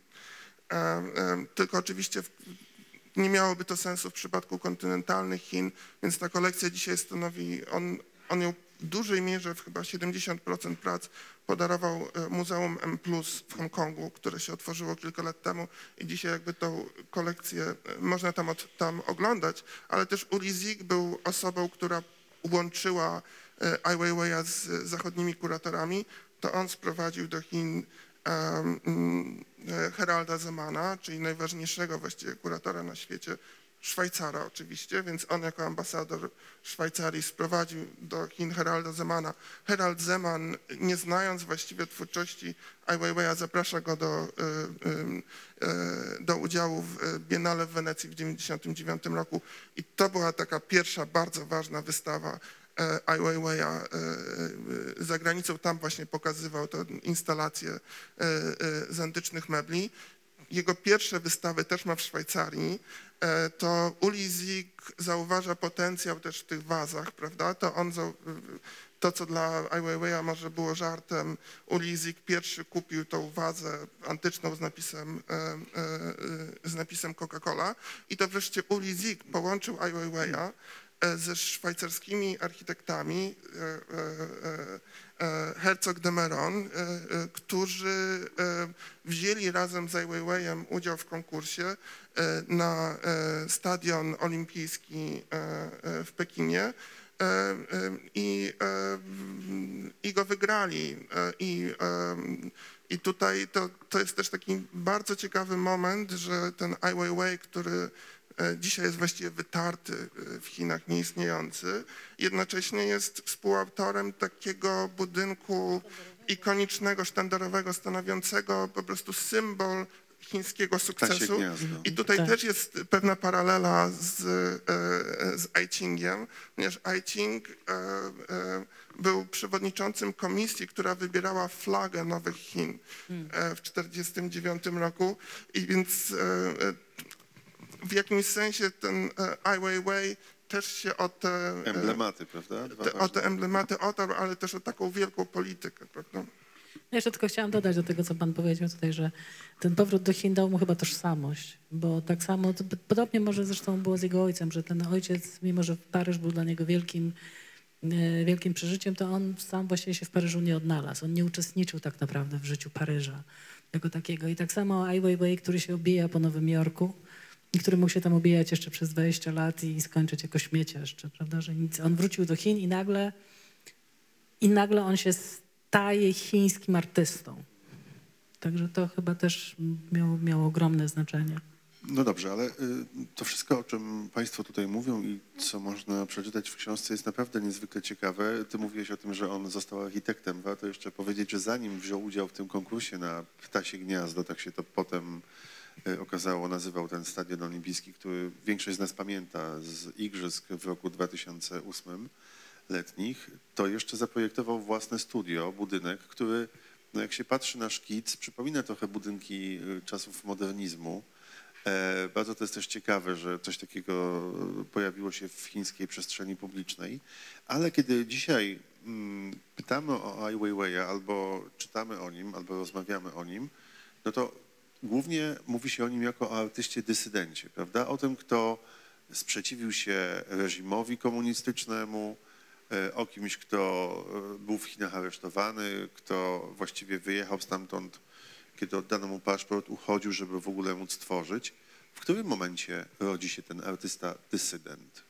Em, em, Tylko oczywiście nie miałoby to sensu w przypadku kontynentalnych Chin, więc ta kolekcja dzisiaj stanowi, on, on ją w dużej mierze, chyba 70% prac podarował e, Muzeum M w Hongkongu, które się otworzyło kilka lat temu i dzisiaj jakby tą kolekcję e, można tam, od, tam oglądać, ale też Uli Zik był osobą, która łączyła e, Ai Weiwei'a z zachodnimi kuratorami, to on sprowadził do Chin e, Heralda Zemana, czyli najważniejszego właściwie kuratora na świecie, Szwajcara oczywiście, więc on jako ambasador Szwajcarii sprowadził do Chin Heralda Zemana. Herald Zeman, nie znając właściwie twórczości Ai Weiwei'a, zaprasza go do, e, e, do udziału w e, Biennale w Wenecji w 1999 roku i to była taka pierwsza bardzo ważna wystawa e, Ai Weiwei'a e, e, za granicą. Tam właśnie pokazywał tę instalację e, e, z antycznych mebli. Jego pierwsze wystawy też ma w Szwajcarii. E, To Uli Zik zauważa potencjał też w tych wazach, prawda? To on, to co dla Ai Weiwei'a może było żartem, Uli Zik pierwszy kupił tą wazę antyczną z napisem, e, e, e, z napisem Coca-Cola i to wreszcie Uli Zik połączył Ai Weiwei'a e, ze szwajcarskimi architektami e, e, e, Herzog de Meron, e, e, którzy e, wzięli razem z Ai Weiwei'em udział w konkursie e, na e, stadion olimpijski e, e, w Pekinie e, e, i, e, i go wygrali. E, I, e, i tutaj to, to jest też taki bardzo ciekawy moment, że ten Ai Weiwei, który e, dzisiaj jest właściwie wytarty e, w Chinach, nieistniejący, jednocześnie jest współautorem takiego budynku ikonicznego, sztandarowego, stanowiącego po prostu symbol chińskiego sukcesu. I tutaj Tak. też jest pewna paralela z, e, z Ai Chingiem, ponieważ Ai Ching e, e, był przewodniczącym komisji, która wybierała flagę Nowych Chin e, w 1949 roku i więc e, e, w jakimś sensie ten e, Ai Weiwei też się o te, e, Emblematy, prawda? Dwa te, o ważne. te emblematy otarł, ale też o taką wielką politykę, prawda? Ja Jeszcze tylko chciałam dodać do tego, co pan powiedział tutaj, że ten powrót do Chin dał mu chyba tożsamość, bo tak samo, to podobnie może zresztą było z jego ojcem, że ten ojciec, mimo że Paryż był dla niego wielkim, e, wielkim przeżyciem, to on sam właściwie się w Paryżu nie odnalazł. On nie uczestniczył tak naprawdę w życiu Paryża jako takiego. I tak samo Ai Weiwei, który się obija po Nowym Jorku i który mógł się tam obijać jeszcze przez 20 lat i skończyć jako śmieciarz, czy, prawda, że nic. On wrócił do Chin i nagle i nagle on się staje chińskim artystą. Także to chyba też miało, miało ogromne znaczenie. No dobrze, ale y, to wszystko, o czym Państwo tutaj mówią i co można przeczytać w książce jest naprawdę niezwykle ciekawe. Ty mówiłeś o tym, że on został architektem. Warto jeszcze powiedzieć, że zanim wziął udział w tym konkursie na Ptasie Gniazdo, tak się to potem okazało, nazywał ten stadion olimpijski, który większość z nas pamięta z igrzysk w roku 2008 letnich, to jeszcze zaprojektował własne studio, budynek, który, no jak się patrzy na szkic, przypomina trochę budynki y, czasów modernizmu. E, Bardzo to jest też ciekawe, że coś takiego pojawiło się w chińskiej przestrzeni publicznej, ale kiedy dzisiaj mm, pytamy o Ai Weiwei'a albo czytamy o nim, albo rozmawiamy o nim, no to głównie mówi się o nim jako o artyście dysydencie, prawda? O tym, kto sprzeciwił się reżimowi komunistycznemu, e, o kimś, kto e, był w Chinach aresztowany, kto właściwie wyjechał stamtąd kiedy oddano mu paszport, uchodził, żeby w ogóle móc tworzyć. W którym momencie rodzi się ten artysta dysydent?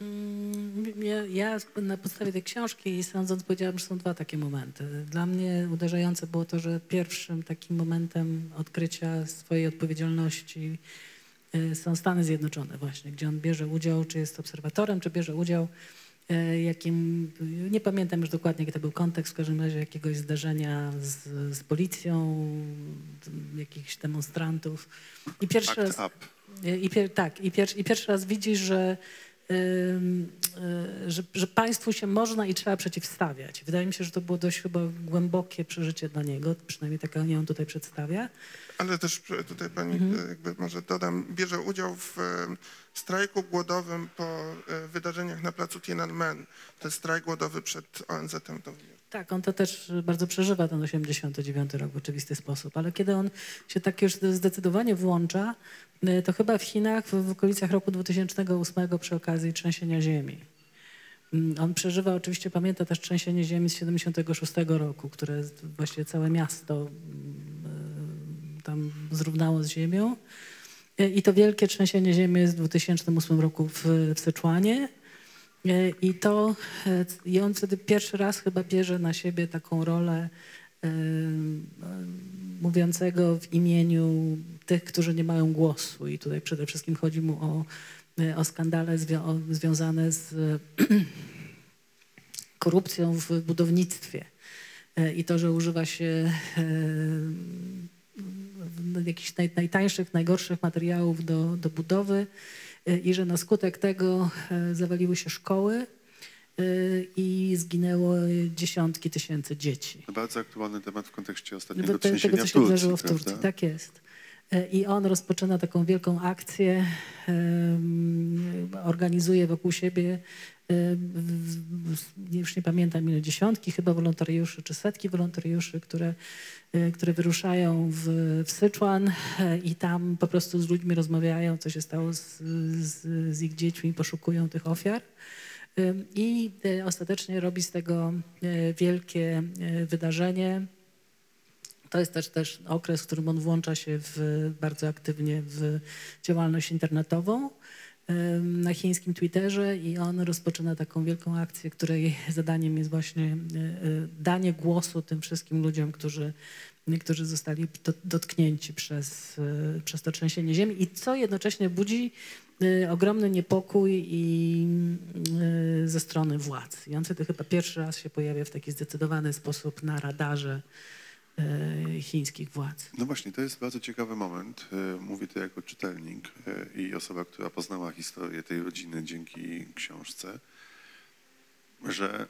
Mm, Ja, ja na podstawie tej książki sądząc powiedziałam, że są dwa takie momenty. Dla mnie uderzające było to, że pierwszym takim momentem odkrycia swojej odpowiedzialności y, są Stany Zjednoczone właśnie, gdzie on bierze udział, czy jest obserwatorem, czy bierze udział y, jakim, nie pamiętam już dokładnie, jaki to był kontekst, w każdym razie jakiegoś zderzenia z, z policją, jakichś demonstrantów. I pierwszy Act raz... up. I pier, tak, i, pier, i pierwszy raz widzisz, że, że, że państwu się można i trzeba przeciwstawiać. Wydaje mi się, że to było dość chyba głębokie przeżycie dla niego, przynajmniej tak on ją tutaj przedstawia. Ale też e, tutaj pani, Mhm. e, jakby może dodam, bierze udział w e, strajku głodowym po wydarzeniach na placu Tiananmen. To jest strajk głodowy przed ONZ-em. Tak, on to też bardzo przeżywa ten 89 rok w oczywisty sposób, ale kiedy on się tak już zdecydowanie włącza, y, to chyba w Chinach w, w okolicach roku 2008 przy okazji trzęsienia ziemi. Mm, On przeżywa, oczywiście pamięta też trzęsienie ziemi z 76 roku, które właściwie całe miasto mm, y, tam zrównało z ziemią. Y, I to wielkie trzęsienie ziemi jest w 2008 roku w, w Syczuanie. E, I to, e, i on wtedy pierwszy raz chyba bierze na siebie taką rolę e, mówiącego w imieniu tych, którzy nie mają głosu. I tutaj przede wszystkim chodzi mu o, o skandale zwią- o, związane z korupcją w budownictwie. I to, że używa się jakichś naj, najtańszych, najgorszych materiałów do, do budowy i że na skutek tego e, zawaliły się szkoły e, i zginęło dziesiątki tysięcy dzieci. To bardzo aktualny temat w kontekście ostatniego te, trzęsienia tego, co się wydarzyło w Turcji. prawda? Tak jest. I on rozpoczyna taką wielką akcję, organizuje wokół siebie, już nie pamiętam ile, dziesiątki chyba wolontariuszy, czy setki wolontariuszy, które, e, które wyruszają w, w Syczuan e, i tam po prostu z ludźmi rozmawiają, co się stało z, z, z ich dziećmi, poszukują tych ofiar. I e, ostatecznie robi z tego wielkie wydarzenie. To jest też, też okres, w którym on włącza się w, bardzo aktywnie w działalność internetową na chińskim Twitterze i on rozpoczyna taką wielką akcję, której zadaniem jest właśnie y, y, danie głosu tym wszystkim ludziom, którzy, którzy zostali do, dotknięci przez, y, przez to trzęsienie ziemi i co jednocześnie budzi ogromny niepokój i ze strony władz. I on wtedy chyba pierwszy raz się pojawia w taki zdecydowany sposób na radarze chińskich władz. No właśnie, to jest bardzo ciekawy moment. E, Mówię to jako czytelnik e, i osoba, która poznała historię tej rodziny dzięki książce, że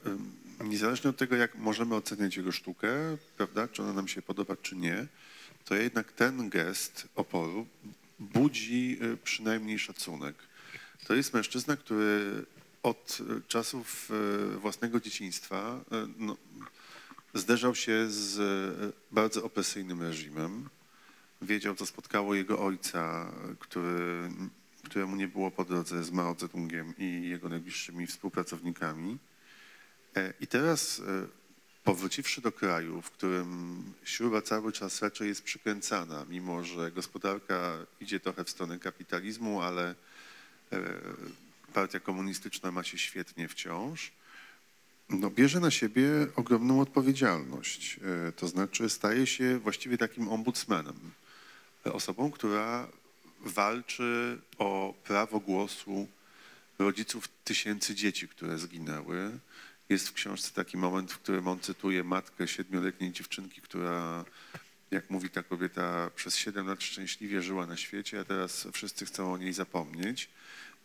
niezależnie od tego, jak możemy oceniać jego sztukę, prawda, czy ona nam się podoba, czy nie, to jednak ten gest oporu budzi e, przynajmniej szacunek. To jest mężczyzna, który od e, czasów e, własnego dzieciństwa e, no, zderzał się z e, bardzo opresyjnym reżimem. Wiedział, co spotkało jego ojca, który, któremu nie było po drodze z Mao Zedongiem i jego najbliższymi współpracownikami. E, I teraz, e, powróciwszy do kraju, w którym śruba cały czas raczej jest przykręcana, mimo że gospodarka idzie trochę w stronę kapitalizmu, ale partia komunistyczna ma się świetnie wciąż, no, bierze na siebie ogromną odpowiedzialność. E, To znaczy staje się właściwie takim ombudsmanem. E, Osobą, która walczy o prawo głosu rodziców tysięcy dzieci, które zginęły. Jest w książce taki moment, w którym on cytuje matkę siedmioletniej dziewczynki, która, jak mówi ta kobieta, przez siedem lat szczęśliwie żyła na świecie, a teraz wszyscy chcą o niej zapomnieć.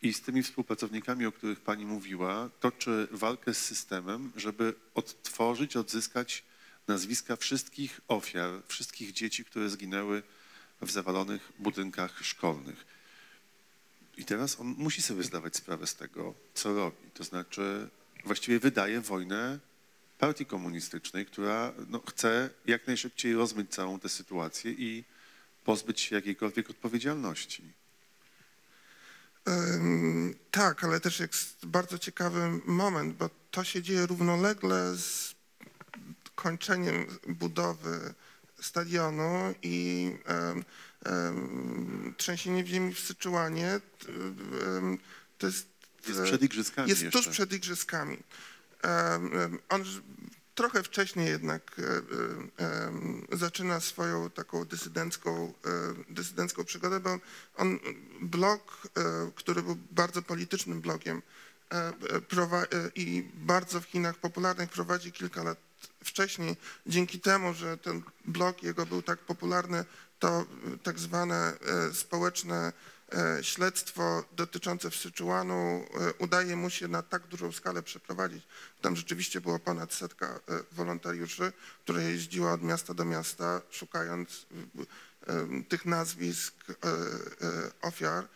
I z tymi współpracownikami, o których pani mówiła, toczy walkę z systemem, żeby odtworzyć, odzyskać nazwiska wszystkich ofiar, wszystkich dzieci, które zginęły w zawalonych budynkach szkolnych. I teraz on musi sobie zdawać sprawę z tego, co robi. To znaczy, właściwie wydaje wojnę partii komunistycznej, która no, chce jak najszybciej rozmyć całą tę sytuację i pozbyć się jakiejkolwiek odpowiedzialności. Tak, ale też jest bardzo ciekawy moment, bo to się dzieje równolegle z kończeniem budowy stadionu i trzęsienie ziemi w Syczuanie. To jest, Jest e, przed igrzyskami jest jeszcze. tuż przed igrzyskami. On trochę wcześniej jednak e, e, zaczyna swoją taką dysydencką, e, dysydencką przygodę, bo on blog, który był bardzo politycznym blogiem i bardzo w Chinach popularnych, prowadzi kilka lat wcześniej. Dzięki temu, że ten blog jego był tak popularny, to tak zwane społeczne śledztwo dotyczące Wsyczuanu e, udaje mu się na tak dużą skalę przeprowadzić. Tam rzeczywiście było ponad setka e, wolontariuszy, która jeździła od miasta do miasta, szukając e, e, tych nazwisk e, e, ofiar.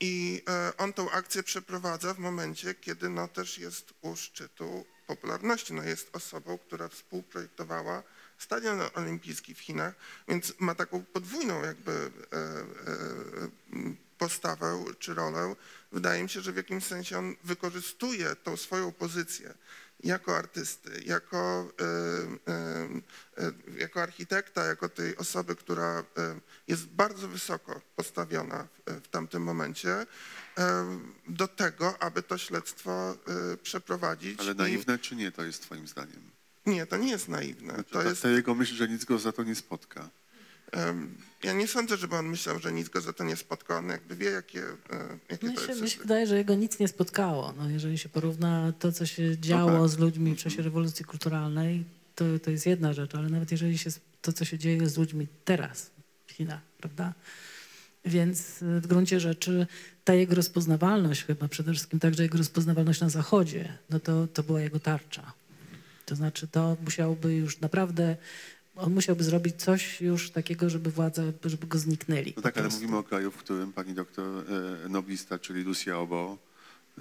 I e, on tą akcję przeprowadza w momencie, kiedy no też jest u szczytu popularności. No jest osobą, która współprojektowała Stadion Olimpijski w Chinach, więc ma taką podwójną jakby e, e, postawę czy rolę. Wydaje mi się, że w jakimś sensie on wykorzystuje tą swoją pozycję jako artysty, jako, e, jako architekta, jako tej osoby, która jest bardzo wysoko postawiona w, tamtym momencie, do tego, aby to śledztwo przeprowadzić. Ale i- naiwne czy nie, to jest twoim zdaniem? Nie, to nie jest naiwne. Znaczy, To ta, jest, ta jego myśl, że nic go za to nie spotka. ja nie sądzę, żeby on myślał, że nic go za to nie spotka. On jakby wie, jakie, e, jakie Mnie to się, jest. mnie się wydaje, że jego nic nie spotkało. No, jeżeli się porówna to, co się działo tak. z ludźmi w czasie rewolucji kulturalnej, to, to jest jedna rzecz, ale nawet jeżeli się to, co się dzieje z ludźmi teraz w Chinach, prawda? Więc y, w gruncie rzeczy ta jego rozpoznawalność, chyba przede wszystkim także jego rozpoznawalność na Zachodzie, no to, to była jego tarcza. To znaczy to musiałby już naprawdę, on musiałby zrobić coś już takiego, żeby władza, żeby go zniknęli. No tak, ale mówimy o kraju, w którym pani doktor e, noblista, czyli Lucia Obo,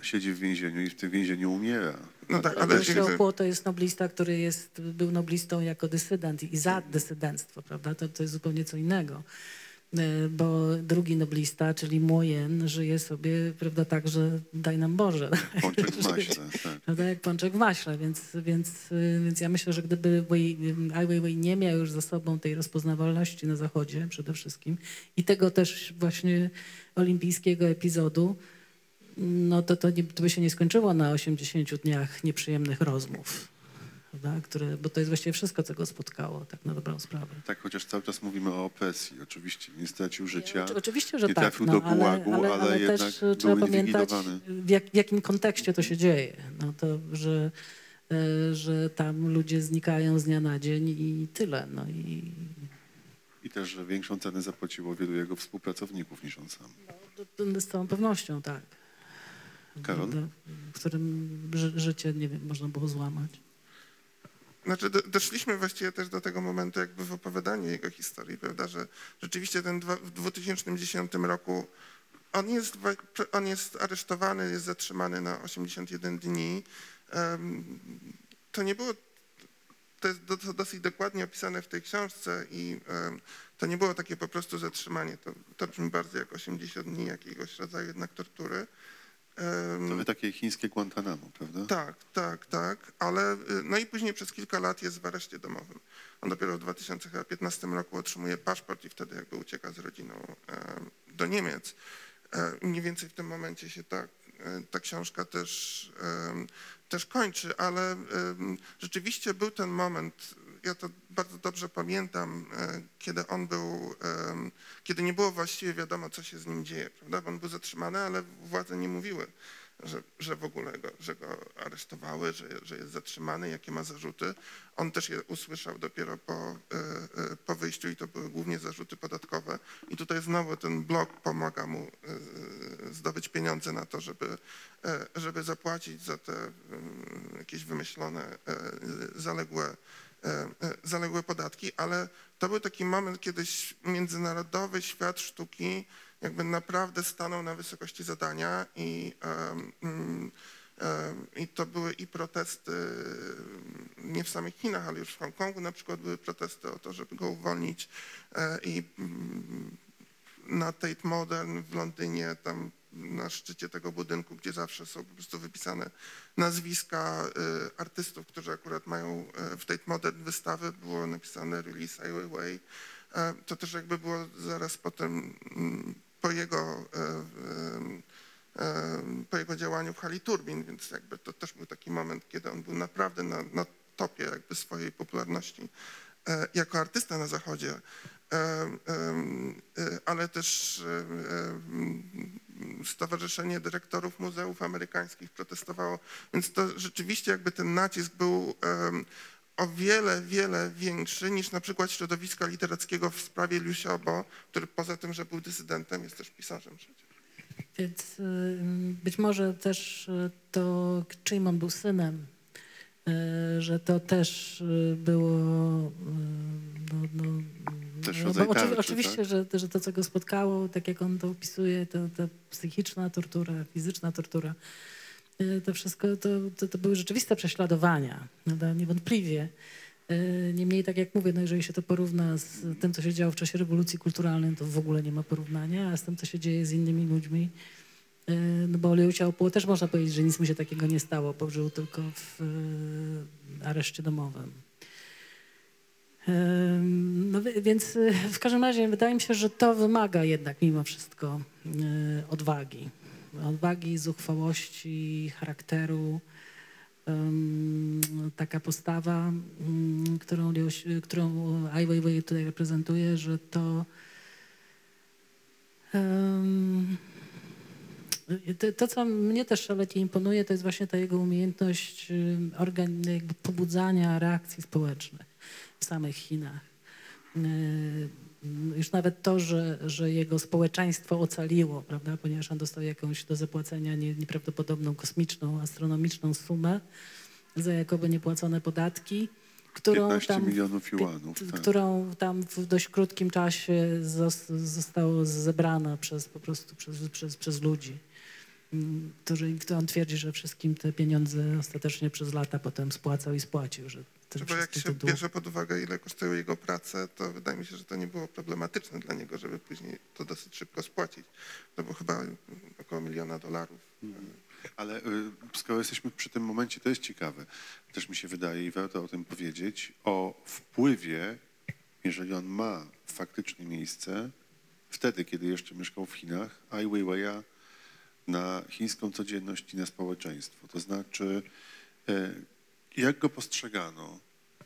siedzi w więzieniu i w tym więzieniu umiera. No tak, Ale ale Opło to jest noblista, który jest, był noblistą jako dysydent i za dysydenctwo, prawda? To, to jest zupełnie co innego. E, Bo drugi noblista, czyli Młojen, żyje sobie, prawda, tak, że daj nam Boże. Pączek w maśle, tak. Prawda, jak pączek w maśle, więc, więc, więc ja myślę, że gdyby Ai Weiwei nie miał już za sobą tej rozpoznawalności na Zachodzie przede wszystkim i tego też właśnie olimpijskiego epizodu, no to to, nie, to by się nie skończyło na 80 dniach nieprzyjemnych rozmów. Prawda? Które, bo to jest właściwie wszystko, co go spotkało, tak na dobrą sprawę. Tak, chociaż cały czas mówimy o opresji. Oczywiście nie stracił życia. Oczy- Oczywiście, że nie tak, trafił no, do ale, gułagu, ale, ale ale jednak też trzeba pamiętać, w, jak, w jakim kontekście to się dzieje. No to, że, e, że tam ludzie znikają z dnia na dzień i tyle. No i I też, że większą cenę zapłaciło wielu jego współpracowników niż on sam. to z całą pewnością tak. Karol? W którym ży, życie, nie wiem, można było złamać. Znaczy, do, doszliśmy właściwie też do tego momentu jakby w opowiadaniu jego historii, prawda, że rzeczywiście ten dwa, w 2010 roku on jest, on jest aresztowany, jest zatrzymany na 81 dni. To nie było, to jest dosyć dokładnie opisane w tej książce i to nie było takie po prostu zatrzymanie, to, to brzmi bardzo jak 80 dni jakiegoś rodzaju jednak tortury. Trochę takie chińskie Guantanamo, prawda? tak, tak, tak, ale y, no i później przez kilka lat jest w areszcie domowym. On dopiero w 2015 roku otrzymuje paszport i wtedy jakby ucieka z rodziną do Niemiec. E, Mniej więcej w tym momencie się ta e, ta książka też, też kończy, ale rzeczywiście był ten moment, ja to bardzo dobrze pamiętam, e, kiedy on był, kiedy nie było właściwie wiadomo, co się z nim dzieje, prawda? Bo on był zatrzymany, ale władze nie mówiły, że, że w ogóle go, że go aresztowały, że, że jest zatrzymany, jakie ma zarzuty. On też je usłyszał dopiero po, e, e, po wyjściu i to były głównie zarzuty podatkowe. I tutaj znowu ten blok pomaga mu zdobyć pieniądze na to, żeby, żeby zapłacić za te jakieś wymyślone, zaległe, zaległe podatki, ale to był taki moment, kiedy międzynarodowy świat sztuki jakby naprawdę stanął na wysokości zadania i, mm, i to były i protesty mm, nie w samych Chinach, ale już w Hongkongu na przykład były protesty o to, żeby go uwolnić e, i mm, na Tate Modern w Londynie, tam na szczycie tego budynku, gdzie zawsze są po prostu wypisane nazwiska y, artystów, którzy akurat mają y, w Tate Modern wystawy, było napisane Release Ai Weiwei. E, To też jakby było zaraz potem mm, po jego, po jego działaniu w hali turbin, więc jakby to też był taki moment, kiedy on był naprawdę na, na topie jakby swojej popularności jako artysta na zachodzie. Ale też Stowarzyszenie Dyrektorów Muzeów Amerykańskich protestowało, więc to rzeczywiście jakby ten nacisk był o wiele, wiele większy niż na przykład środowiska literackiego w sprawie Liu Xiaobo, który poza tym, że był dysydentem, jest też pisarzem przecież. Więc być może też y, to, czyim on był synem, że to też y, było y, no, no, Też no, rodzaj bo tarczy, Oczywiście, tak? że, że to, co go spotkało, tak jak on to opisuje, to, to psychiczna tortura, fizyczna tortura, y, to wszystko to, to, to były rzeczywiste prześladowania, prawda? niewątpliwie. Y, Niemniej, tak jak mówię, no jeżeli się to porówna z tym, co się działo w czasie rewolucji kulturalnej, to w ogóle nie ma porównania, a z tym, co się dzieje z innymi ludźmi, y, no bo Liu Xiaobo też można powiedzieć, że nic mu się takiego nie stało, bo żył tylko w areszcie domowym. Ym, No wi- więc y, w każdym razie wydaje mi się, że to wymaga jednak mimo wszystko y, odwagi. Odwagi, zuchwałości, charakteru. Taka postawa, którą, którą Ai Weiwei tutaj reprezentuje, że to to, to, co mnie też szalenie imponuje, to jest właśnie ta jego umiejętność ym, organ, pobudzania reakcji społecznych w samych Chinach. Yy, Już nawet to, że, że jego społeczeństwo ocaliło, prawda, ponieważ on dostał jakąś do zapłacenia nie, nieprawdopodobną, kosmiczną, astronomiczną sumę za jakoby niepłacone podatki, którą 15 tam, juanów. Tak. którą tam w dość krótkim czasie zos, zostało zebrana przez po prostu przez, przez, przez ludzi. Którzy, kto on twierdzi, że wszystkim te pieniądze ostatecznie przez lata potem spłacał i spłacił, że ten Bo jak się długi- bierze pod uwagę, ile kosztują jego prace, to wydaje mi się, że to nie było problematyczne dla niego, żeby później to dosyć szybko spłacić. To było chyba około miliona dolarów. Ale y, skoro jesteśmy przy tym momencie, to jest ciekawe. Też mi się wydaje i warto o tym powiedzieć, o wpływie, jeżeli on ma faktycznie miejsce, wtedy, kiedy jeszcze mieszkał w Chinach, Ai Weiwei'a na chińską codzienność i na społeczeństwo. To znaczy, e, jak go postrzegano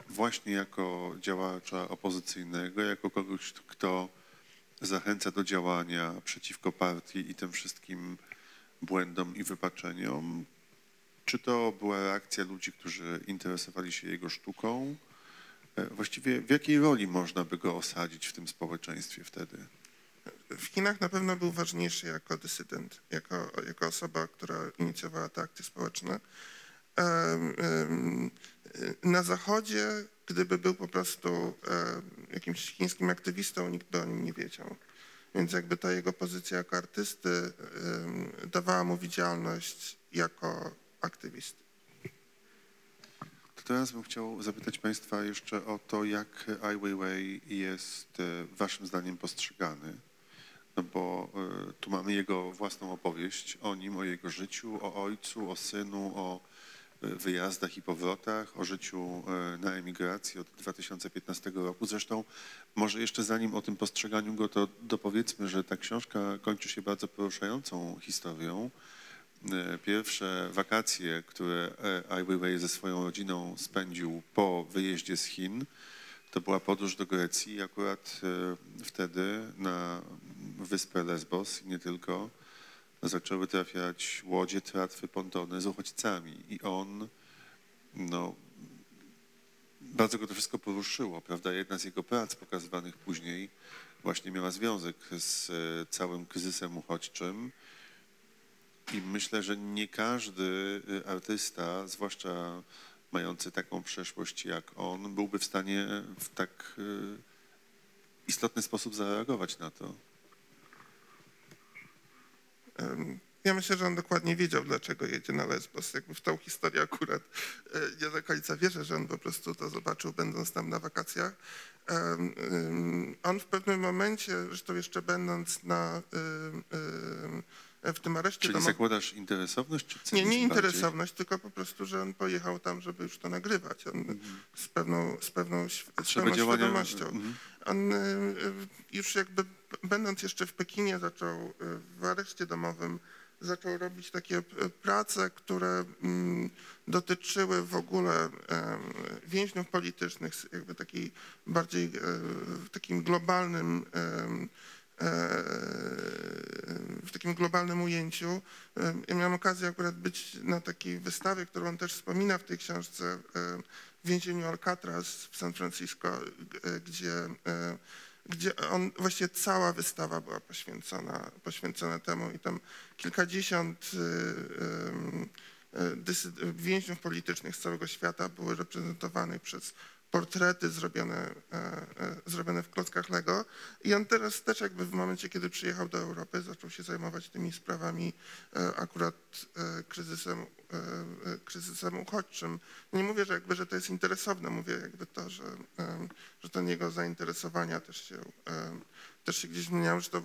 właśnie jako działacza opozycyjnego, jako kogoś, kto zachęca do działania przeciwko partii i tym wszystkim błędom i wypaczeniom? Czy to była reakcja ludzi, którzy interesowali się jego sztuką? E, Właściwie w jakiej roli można by go osadzić w tym społeczeństwie wtedy? W Chinach na pewno był ważniejszy jako dysydent, jako, jako osoba, która inicjowała te akcje społeczne. Na Zachodzie, gdyby był po prostu jakimś chińskim aktywistą, nikt by o nim nie wiedział. Więc jakby ta jego pozycja jako artysty dawała mu widzialność jako aktywisty. Teraz bym chciał zapytać Państwa jeszcze o to, jak Ai Weiwei jest e, Waszym zdaniem postrzegany. No bo e, tu mamy jego własną opowieść o nim, o jego życiu, o ojcu, o synu, o e, wyjazdach i powrotach, o życiu e, na emigracji od 2015 roku. Zresztą może jeszcze zanim o tym postrzeganiu go, to dopowiedzmy, że ta książka kończy się bardzo poruszającą historią, pierwsze wakacje, które Ai Weiwei ze swoją rodziną spędził po wyjeździe z Chin, to była podróż do Grecji akurat wtedy na wyspę Lesbos i nie tylko zaczęły trafiać łodzie, tratwy, pontony z uchodźcami i on, no, bardzo go to wszystko poruszyło, prawda? Jedna z jego prac pokazywanych później właśnie miała związek z e, całym kryzysem uchodźczym. I myślę, że nie każdy e, artysta, zwłaszcza mający taką przeszłość jak on, byłby w stanie w tak e, istotny sposób zareagować na to. Ja myślę, że on dokładnie wiedział, dlaczego jedzie na Lesbos. Jakby w tą historię akurat e, nie do końca wierzę, że on po prostu to zobaczył, będąc tam na wakacjach. On w pewnym momencie, zresztą jeszcze będąc na, em, em, w tym areszcie Czyli domowym, zakładasz interesowność czy nie, cynizm nie bardziej? interesowność, tylko po prostu, że on pojechał tam, żeby już to nagrywać. On z pewną, z pewną, z Mhm. Działania- świadomością. Mhm. On y, już jakby będąc jeszcze w Pekinie zaczął w areszcie domowym zaczął robić takie y, prace, które mm, dotyczyły w ogóle więźniów politycznych, jakby takiej bardziej y, w takim globalnym e, w takim globalnym ujęciu. Ja miałem okazję akurat być na takiej wystawie, którą on też wspomina w tej książce, w więzieniu Alcatraz w San Francisco, gdzie, e, gdzie on, właściwie cała wystawa była poświęcona, poświęcona temu i tam kilkadziesiąt e, dysy- więźniów politycznych z całego świata były reprezentowanych przez portrety zrobione, e, e, zrobione w klockach Lego. I on teraz też jakby w momencie, kiedy przyjechał do Europy, zaczął się zajmować tymi sprawami e, akurat kryzysem, kryzysem uchodźczym. Nie mówię, że jakby, że to jest interesowne, mówię jakby to, że, że ten jego zainteresowania też się, też się gdzieś zmieniały, że to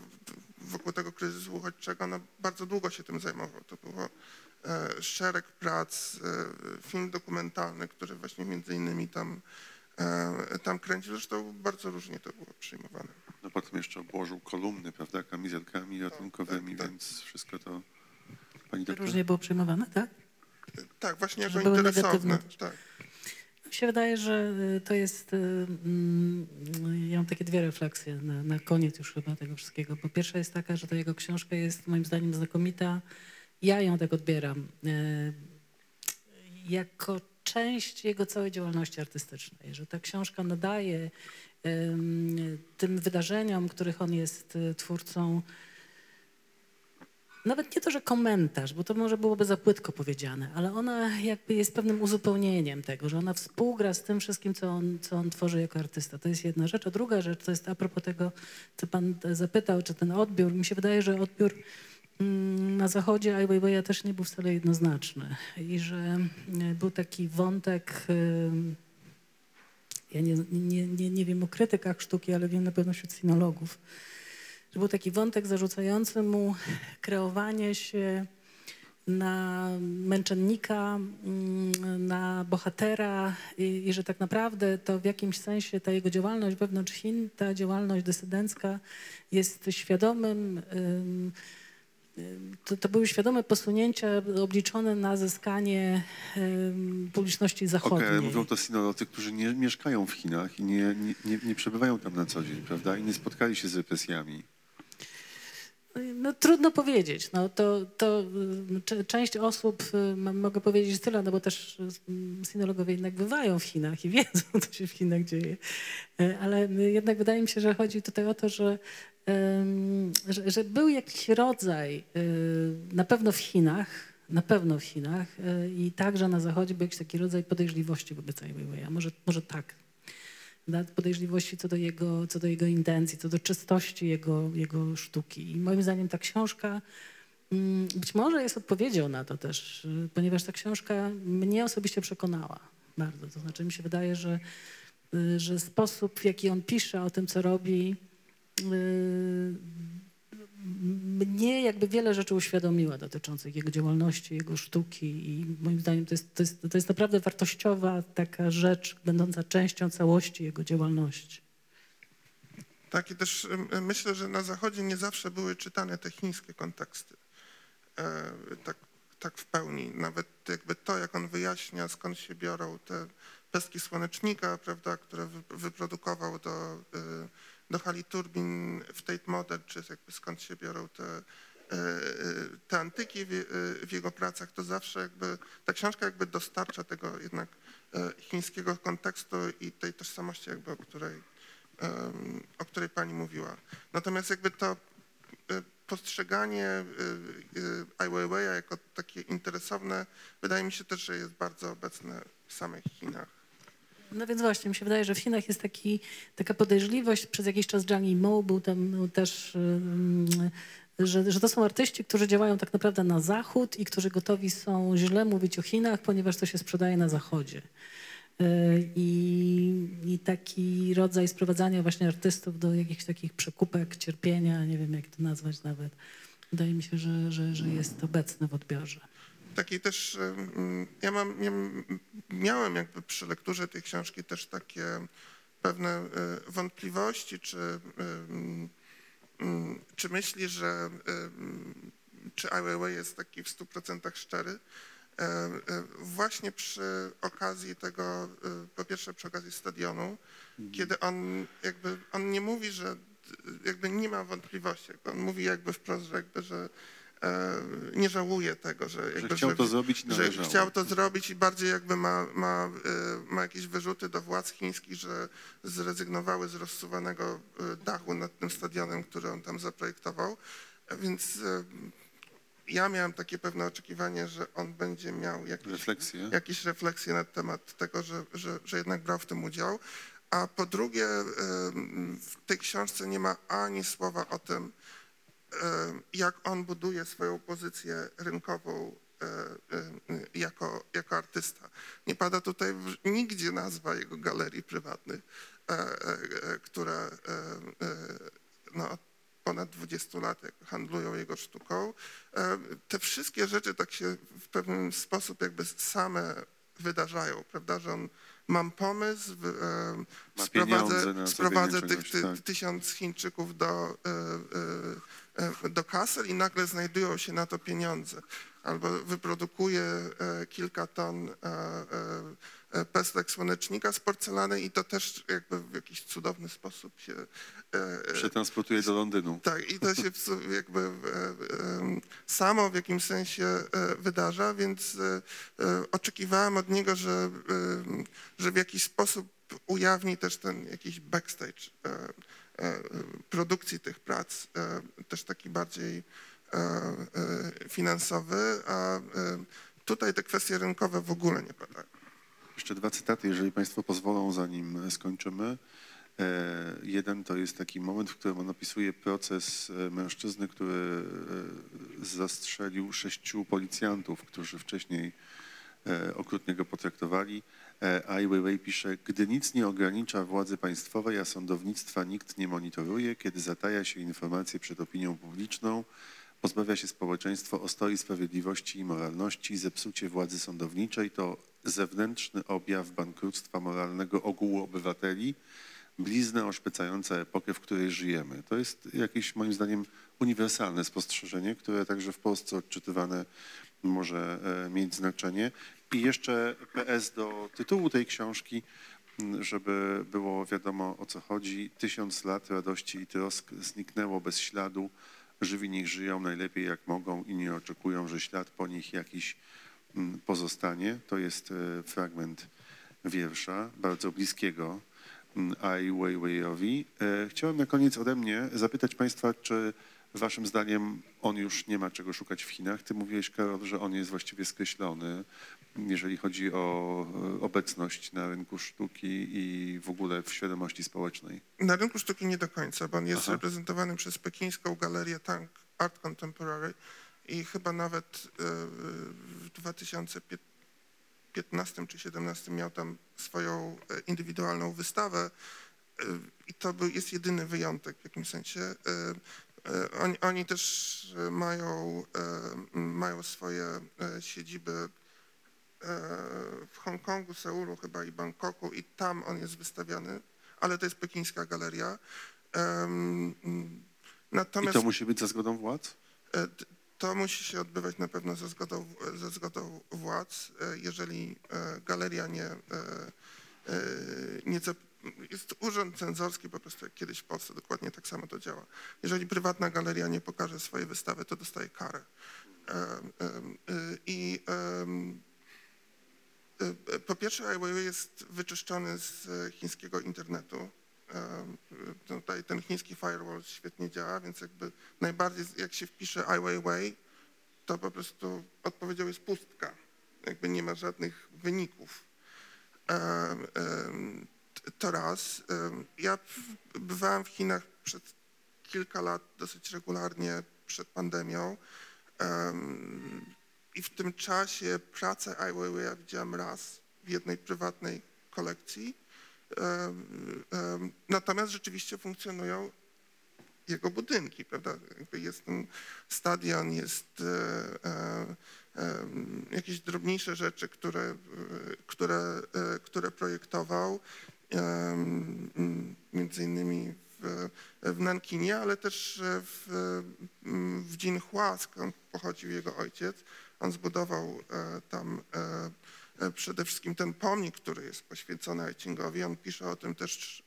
wokół tego kryzysu uchodźczego no, bardzo długo się tym zajmował. To było szereg prac, film dokumentalny, który właśnie między innymi tam, tam kręcił. Zresztą bardzo różnie to było przyjmowane. No potem jeszcze obłożył kolumny, prawda, kamizelkami ratunkowymi, tak, tak. więc wszystko to... Pani doktor? Różnie było przyjmowane, tak? Tak, właśnie Że jako były interesowne. negatywne. Tak. Mi się wydaje, że y, to jest. mm, Ja mam takie dwie refleksje na, na koniec już chyba tego wszystkiego. Po pierwsza jest taka, że ta jego książka jest moim zdaniem znakomita. Ja ją tak odbieram. Jako część jego całej działalności artystycznej, że ta książka nadaje ym, tym wydarzeniom, których on jest y, twórcą, nawet nie to, że komentarz, bo to może byłoby za płytko powiedziane, ale ona jakby jest pewnym uzupełnieniem tego, że ona współgra z tym wszystkim, co on, co on tworzy jako artysta. To jest jedna rzecz. A druga rzecz to jest a propos tego, co pan zapytał, czy ten odbiór. Mi się wydaje, że odbiór na zachodzie Ai Weiwei'a też nie był wcale jednoznaczny. I że y, był taki wątek... y, Ja nie, nie, nie, nie wiem o krytykach sztuki, ale wiem na pewno wśród sinologów, że był taki wątek zarzucający mu kreowanie się na męczennika, mm, na bohatera i, i że tak naprawdę to w jakimś sensie ta jego działalność wewnątrz Chin, ta działalność dysydencka jest świadomym, ym, ym, to, to były świadome posunięcia obliczone na zyskanie publiczności zachodniej. ale mówią to sinolodzy, którzy nie mieszkają w Chinach i nie, nie, nie, nie przebywają tam na co dzień, prawda? I nie spotkali się z represjami. No trudno powiedzieć. No, to, to cze- część osób, y, mogę powiedzieć tyle, no bo też y, sinologowie jednak bywają w Chinach i wiedzą, co się w Chinach dzieje. Y, Ale jednak wydaje mi się, że chodzi tutaj o to, że, że, że był jakiś rodzaj, na pewno w Chinach, na pewno w Chinach i także na Zachodzie był jakiś taki rodzaj podejrzliwości wobec Weiwei'a. Może, może tak podejrzliwości co do, jego, co do jego intencji, co do czystości jego, jego sztuki. I moim zdaniem ta książka mm, być może jest odpowiedzią na to też, ponieważ ta książka mnie osobiście przekonała bardzo. To znaczy mi się wydaje, że, y, że sposób, w jaki on pisze o tym, co robi, y, mnie jakby wiele rzeczy uświadomiła dotyczących jego działalności, jego sztuki i moim zdaniem to jest, to jest, to jest naprawdę wartościowa taka rzecz, będąca częścią całości jego działalności. Tak, i też myślę, że na Zachodzie nie zawsze były czytane te chińskie konteksty. E, Tak, tak w pełni. Nawet jakby to, jak on wyjaśnia, skąd się biorą te pestki słonecznika, prawda, które wy- wyprodukował do, y, do hali turbin w Tate Model, czy jakby skąd się biorą te, y, y, te antyki w, y, w jego pracach, to zawsze jakby ta książka jakby dostarcza tego jednak chińskiego kontekstu i tej tożsamości jakby, o której, o której pani mówiła. Natomiast jakby to postrzeganie Ai Weiwei'a jako takie interesowne, wydaje mi się też, że jest bardzo obecne w samych Chinach. No więc właśnie, mi się wydaje, że w Chinach jest taki, taka podejrzliwość. Przez jakiś czas Zhang Yimou był tam był też, że, że to są artyści, którzy działają tak naprawdę na zachód i którzy gotowi są źle mówić o Chinach, ponieważ to się sprzedaje na zachodzie. Y, I, I taki rodzaj sprowadzania właśnie artystów do jakichś takich przekupek, cierpienia, nie wiem jak to nazwać nawet. Wydaje mi się, że, że, że jest obecny w odbiorze. Takiej też, ja mam, ja miałem jakby przy lekturze tej książki też takie pewne y, wątpliwości, czy, czy myśli, że czy Ai Weiwei jest taki w 100% szczery. E, e, Właśnie przy okazji tego, e, po pierwsze przy okazji stadionu, kiedy on jakby, on nie mówi, że jakby nie ma wątpliwości, jakby on mówi jakby wprost, że jakby, że e, nie żałuje tego, że, jakby, chciał to zrobić i że chciał to zrobić i bardziej jakby ma, ma, e, ma jakieś wyrzuty do władz chińskich, że zrezygnowały z rozsuwanego e, dachu nad tym stadionem, który on tam zaprojektował. E, Więc e, ja miałem takie pewne oczekiwanie, że on będzie miał jakieś, Refleksje. jakieś refleksje na temat tego, że, że, że jednak brał w tym udział. A po drugie, w tej książce nie ma ani słowa o tym, jak on buduje swoją pozycję rynkową e, e, jako, jako artysta. Nie pada tutaj nigdzie nazwa jego galerii prywatnych, e, które no, od ponad 20 lat handlują jego sztuką. Te wszystkie rzeczy tak się w pewien sposób jakby same wydarzają, prawda, że on mam pomysł, Ma sprowadzę, na sprowadzę tych ty, tak. tysiąc Chińczyków do, do kasel i nagle znajdują się na to pieniądze. Albo wyprodukuje e, kilka ton e, e, pestek słonecznika z porcelany i to też jakby w jakiś cudowny sposób się Przetransportuje do Londynu. tak, i to się jakby samo w jakimś sensie wydarza, więc oczekiwałem od niego, że, że w jakiś sposób ujawni też ten jakiś backstage produkcji tych prac, e, też taki bardziej e, e, finansowy, a e, tutaj te kwestie rynkowe w ogóle nie padają. Jeszcze dwa cytaty, jeżeli Państwo pozwolą, zanim skończymy. E, Jeden to jest taki moment, w którym on opisuje proces e, mężczyzny, który e, zastrzelił sześciu policjantów, którzy wcześniej e, okrutnie go potraktowali. E, Ai Weiwei pisze, gdy nic nie ogranicza władzy państwowej, a sądownictwa nikt nie monitoruje, kiedy zataja się informacje przed opinią publiczną, pozbawia się społeczeństwo ostoi sprawiedliwości i moralności, zepsucie władzy sądowniczej to zewnętrzny objaw bankructwa moralnego ogółu obywateli, blizna oszpecająca epokę, w której żyjemy. To jest jakieś moim zdaniem uniwersalne spostrzeżenie, które także w Polsce odczytywane może e, mieć znaczenie. I jeszcze PS do tytułu tej książki, żeby było wiadomo o co chodzi. Tysiąc lat radości i trosk zniknęło bez śladu. Żywi niech żyją najlepiej jak mogą i nie oczekują, że ślad po nich jakiś pozostanie. To jest e, fragment wiersza, bardzo bliskiego Ai Weiweiowi. E, Chciałem na koniec ode mnie zapytać Państwa, czy Waszym zdaniem on już nie ma czego szukać w Chinach? Ty mówiłeś, Karol, że on jest właściwie skreślony, jeżeli chodzi o e, obecność na rynku sztuki i w ogóle w świadomości społecznej. Na rynku sztuki nie do końca, bo on jest Aha. reprezentowany przez pekińską galerię Tang Art Contemporary i chyba nawet e, w 2015 czy 2017 miał tam swoją e, indywidualną wystawę i to był, jest jedyny wyjątek w jakimś sensie. E, Oni, oni też mają, e, mają swoje e, siedziby w Hongkongu, Seulu chyba i Bangkoku i tam on jest wystawiany, ale to jest pekińska galeria. Mm, I Natomiast to musi być za zgodą władz? to musi się odbywać na pewno ze zgodą, ze zgodą władz. Jeżeli galeria nie, nie jest urząd cenzorski po prostu jak kiedyś w Polsce, dokładnie tak samo to działa. Jeżeli prywatna galeria nie pokaże swojej wystawy, to dostaje karę. E, I em, e, po pierwsze, Ai jest wyczyszczony z chińskiego internetu. Tutaj ten chiński firewall świetnie działa, więc jakby najbardziej jak się wpisze Ai Weiwei, to po prostu odpowiedzią jest pustka. Jakby nie ma żadnych wyników. To raz. Ja bywałem w Chinach przez kilka lat dosyć regularnie przed pandemią. Em, I w tym czasie pracę Ai Weiwei widziałem raz w jednej prywatnej kolekcji. Natomiast rzeczywiście funkcjonują jego budynki, prawda? Jest ten stadion, jest e, e, jakieś drobniejsze rzeczy, które, e, które, które projektował, między innymi w, w Nankinie, ale też w, w Jinhua, skąd pochodził jego ojciec. On zbudował e, tam e, e, przede wszystkim ten pomnik, który jest poświęcony Aicingowi. On pisze o tym też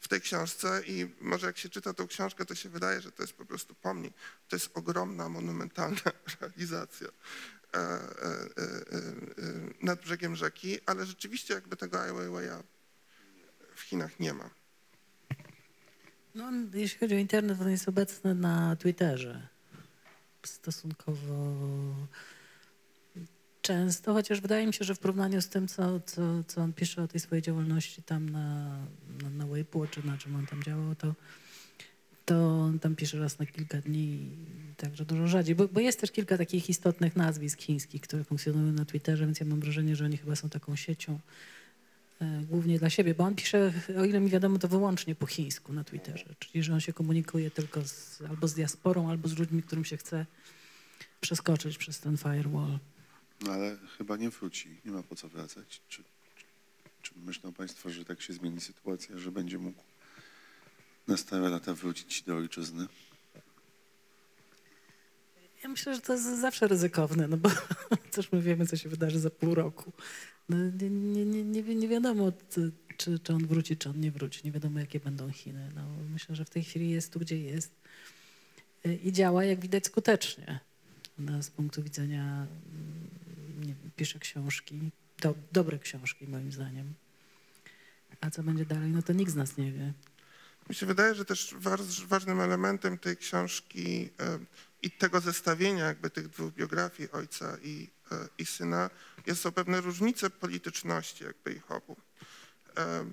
w tej książce i może jak się czyta tą książkę, to się wydaje, że to jest po prostu pomnik. To jest ogromna, monumentalna realizacja nad brzegiem rzeki, ale rzeczywiście jakby tego Ai Weiwei'a Chinach nie ma. No, jeśli chodzi o internet, on jest obecny na Twitterze. Stosunkowo często, chociaż wydaje mi się, że w porównaniu z tym, co, co, co on pisze o tej swojej działalności tam na, na, na Weibo, czy na czym on tam działał, to, to on tam pisze raz na kilka dni, także dużo rzadziej. Bo, bo jest też kilka takich istotnych nazwisk chińskich, które funkcjonują na Twitterze, więc ja mam wrażenie, że oni chyba są taką siecią głównie dla siebie, bo on pisze, o ile mi wiadomo, to wyłącznie po chińsku na Twitterze, czyli że on się komunikuje tylko z, albo z diasporą, albo z ludźmi, którym się chce przeskoczyć przez ten firewall. No ale chyba nie wróci, nie ma po co wracać. Czy, czy, czy myślą Państwo, że tak się zmieni sytuacja, że będzie mógł na stare lata wrócić do ojczyzny? Ja myślę, że to jest zawsze ryzykowne, no bo też my wiemy, co się wydarzy za pół roku. No, nie, nie, nie, nie, wi- nie wiadomo, czy, czy, on wróci, czy on nie wróci. Nie wiadomo, jakie będą Chiny. No, myślę, że w tej chwili jest tu, gdzie jest y, i działa, jak widać, skutecznie. No, z punktu widzenia, mm, nie pisze książki, do, dobre książki moim zdaniem. A co będzie dalej, no to nikt z nas nie wie. Mi się wydaje, że też waż, ważnym elementem tej książki e, i tego zestawienia jakby tych dwóch biografii ojca i, e, i syna jest, są pewne różnice polityczności jakby ich obu. E,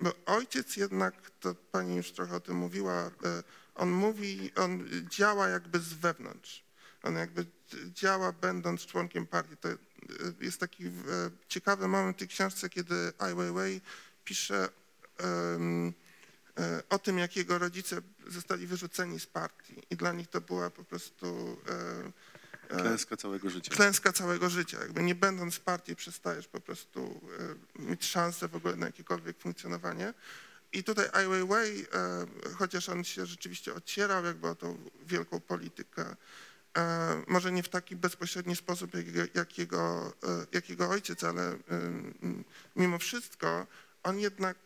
Bo ojciec jednak, to pani już trochę o tym mówiła, e, on mówi, on działa jakby z wewnątrz. On jakby działa będąc członkiem partii. To jest taki e, ciekawy moment w tej książce, kiedy Ai Weiwei pisze o tym, jak jego rodzice zostali wyrzuceni z partii i dla nich to była po prostu Klęska całego życia. klęska całego życia. Jakby nie będąc partii przestajesz po prostu e, mieć szansę w ogóle na jakiekolwiek funkcjonowanie. I tutaj Ai Weiwei, e, chociaż on się rzeczywiście ocierał jakby o tą wielką politykę, e, może nie w taki bezpośredni sposób jak, jego- jak, jego, ojciec, ale mimo wszystko on jednak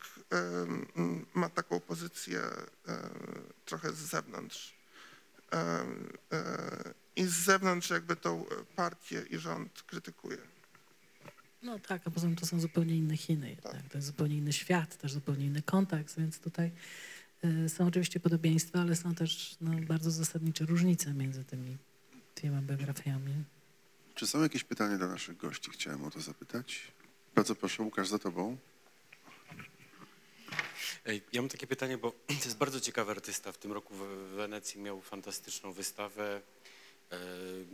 ma taką pozycję trochę z zewnątrz. E, e, I z zewnątrz jakby tą partię i rząd krytykuje. No tak, a poza tym to są zupełnie inne Chiny jednak. To jest zupełnie inny świat, też zupełnie inny kontekst, więc tutaj y, są oczywiście podobieństwa, ale są też no, bardzo zasadnicze różnice między tymi dwiema biografiami. Czy są jakieś pytania do naszych gości? Chciałem o to zapytać. Bardzo proszę, Łukasz, za tobą. Ja mam takie pytanie, bo to jest bardzo ciekawy artysta. W tym roku w Wenecji miał fantastyczną wystawę,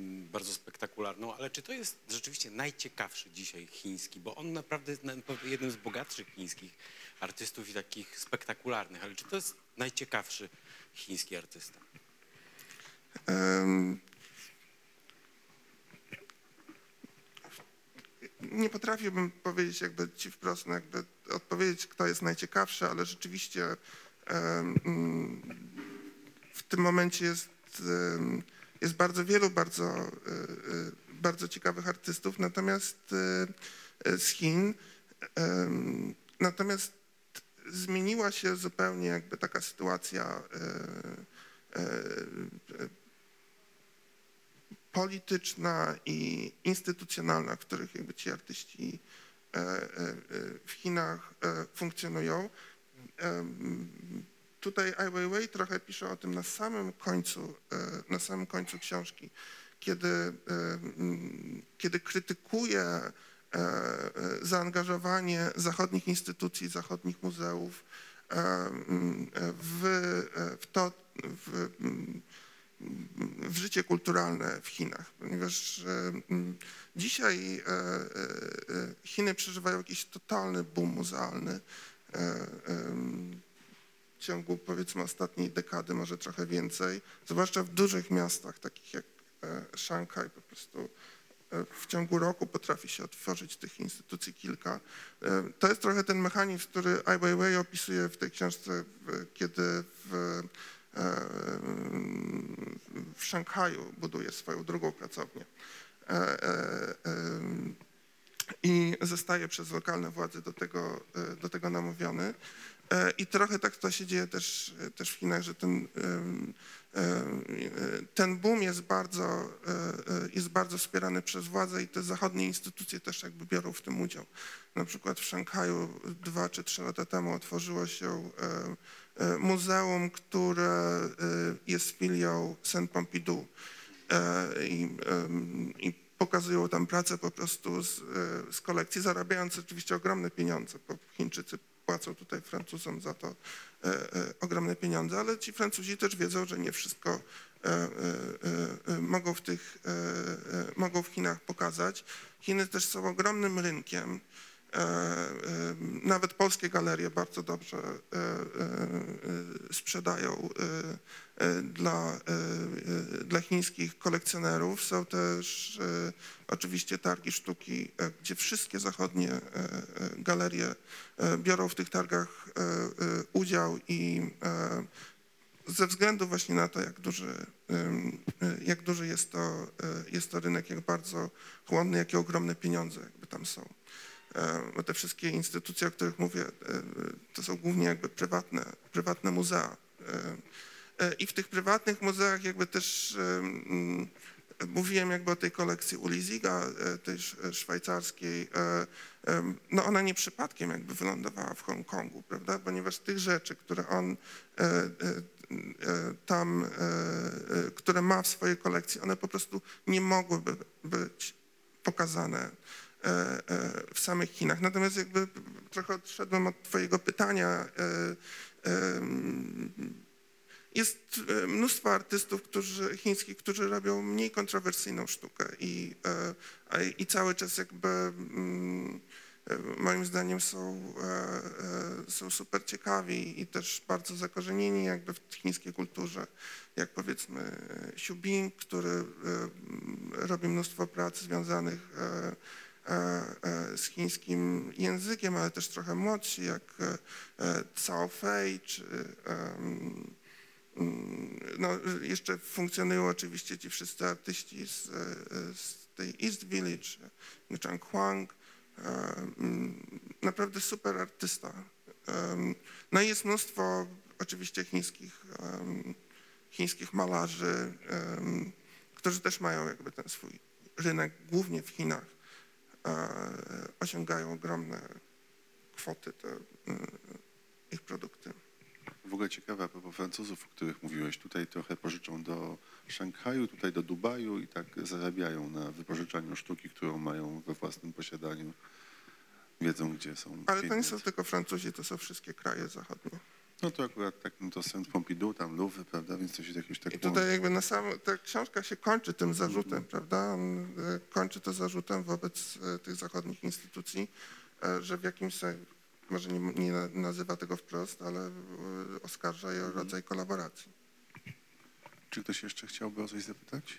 bardzo spektakularną, ale czy to jest rzeczywiście najciekawszy dzisiaj chiński? Bo on naprawdę jest jednym z bogatszych chińskich artystów i takich spektakularnych, ale czy to jest najciekawszy chiński artysta? Nie potrafiłbym powiedzieć jakby ci wprost, no jakby odpowiedzieć, kto jest najciekawszy, ale rzeczywiście w tym momencie jest, jest bardzo wielu bardzo, e, e, bardzo ciekawych artystów, natomiast e, z Chin. Natomiast zmieniła się zupełnie jakby taka sytuacja polityczna i instytucjonalna, w których jakby ci artyści e, e, e, w Chinach funkcjonują. Tutaj Ai Weiwei trochę pisze o tym na samym końcu, na samym końcu książki, kiedy, kiedy krytykuje zaangażowanie zachodnich instytucji, zachodnich muzeów w, w to, w, w życie kulturalne w Chinach, ponieważ e, dzisiaj e, e, Chiny przeżywają jakiś totalny boom muzealny. W ciągu powiedzmy ostatniej dekady, może trochę więcej, zwłaszcza w dużych miastach, takich jak Szanghaj, po prostu w ciągu roku potrafi się otworzyć tych instytucji kilka. To jest trochę ten mechanizm, który Ai Weiwei opisuje w tej książce, kiedy w, w Szanghaju buduje swoją drugą pracownię. E, e, em, I zostaje przez lokalne władze do tego, e, do tego namówiony. E, I trochę tak to się dzieje też, też w Chinach, że ten, e, ten boom jest bardzo, e, e, jest bardzo wspierany przez władze i te zachodnie instytucje też jakby biorą w tym udział. Na przykład w Szanghaju dwa czy trzy lata temu otworzyło się e, e, muzeum, które e, jest filią Saint Pompidou E, i, i pokazują tam pracę po prostu z, e, z kolekcji, zarabiając oczywiście ogromne pieniądze, bo Chińczycy płacą tutaj Francuzom za to e, e, ogromne pieniądze, ale ci Francuzi też wiedzą, że nie wszystko e, e, e, mogą w tych, e, e, mogą w Chinach pokazać. Chiny też są ogromnym rynkiem. E, e, Nawet polskie galerie bardzo dobrze e, sprzedają dla, dla chińskich kolekcjonerów. Są też oczywiście targi sztuki, gdzie wszystkie zachodnie galerie biorą w tych targach udział i ze względu właśnie na to, jak duży, jak duży jest, to, jest to rynek, jak bardzo chłonny, jakie ogromne pieniądze jakby tam są. E, Bo te wszystkie instytucje, o których mówię, e, to są głównie jakby prywatne, prywatne muzea. E, e, I w tych prywatnych muzeach jakby też em, mówiłem jakby o tej kolekcji Uliziga, e, tej sz- szwajcarskiej. e, No ona nie przypadkiem jakby wylądowała w Hongkongu, prawda? Ponieważ tych rzeczy, które on e, e, e, tam, e, e, które ma w swojej kolekcji, one po prostu nie mogłyby być pokazane e, e, w samych Chinach. Natomiast jakby trochę odszedłem od twojego pytania. e, Jest e, mnóstwo artystów którzy, chińskich, którzy robią mniej kontrowersyjną sztukę i, e, i cały czas jakby mm, e, moim zdaniem są, e, e, są super ciekawi i też bardzo zakorzenieni jakby w chińskiej kulturze, jak powiedzmy e, Xu Bing, który e, robi mnóstwo prac związanych e, e, e, z chińskim językiem, ale też trochę młodsi, jak e, e, Cao Fei czy em, Mm, No, jeszcze funkcjonują oczywiście ci wszyscy artyści z, e, z tej East Village, e, Chang Huang, e, mm, naprawdę super artysta. No i jest mnóstwo oczywiście chińskich, chińskich malarzy, którzy też mają jakby ten swój rynek, głównie w Chinach. E, Osiągają ogromne kwoty te e, ich produkty. W ogóle ciekawe, a propos Francuzów, o których mówiłeś, tutaj trochę pożyczą do Szanghaju, tutaj do Dubaju i tak zarabiają na wypożyczaniu sztuki, którą mają we własnym posiadaniu. Wiedzą, gdzie są Ale to nie są tylko Francuzi, to są wszystkie kraje zachodnie. No to akurat tak, no to Saint Pompidou, tam Louvre, prawda, więc to się jakoś tak I tutaj jakby na sam, ta książka się kończy tym zarzutem, Mhm. prawda? On e, kończy to zarzutem wobec e, tych zachodnich instytucji, e, że w jakimś sensie, może nie, nie na- nazywa tego wprost, ale oskarża je o Mhm. rodzaj kolaboracji. Czy ktoś jeszcze chciałby o coś zapytać?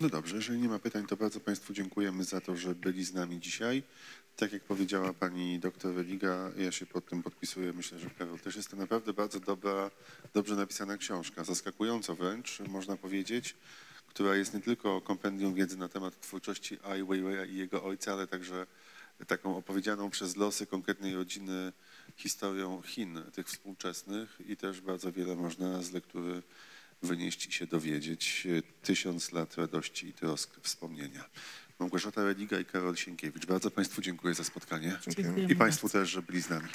No dobrze, jeżeli nie ma pytań, to bardzo Państwu dziękujemy za to, że byli z nami dzisiaj. Tak jak powiedziała pani doktor Religa, ja się pod tym podpisuję, myślę, że Karol też jest to naprawdę bardzo dobra, dobrze napisana książka, zaskakująco wręcz, można powiedzieć, która jest nie tylko kompendium wiedzy na temat twórczości Ai Weiwei'a i jego ojca, ale także taką opowiedzianą przez losy konkretnej rodziny historią Chin, tych współczesnych i też bardzo wiele można z lektury wynieść i się dowiedzieć. Tysiąc lat radości i trosk wspomnienia. Małgorzata Religa i Karol Sienkiewicz. Bardzo Państwu dziękuję za spotkanie Dziękujemy. I Państwu też, że byli z nami.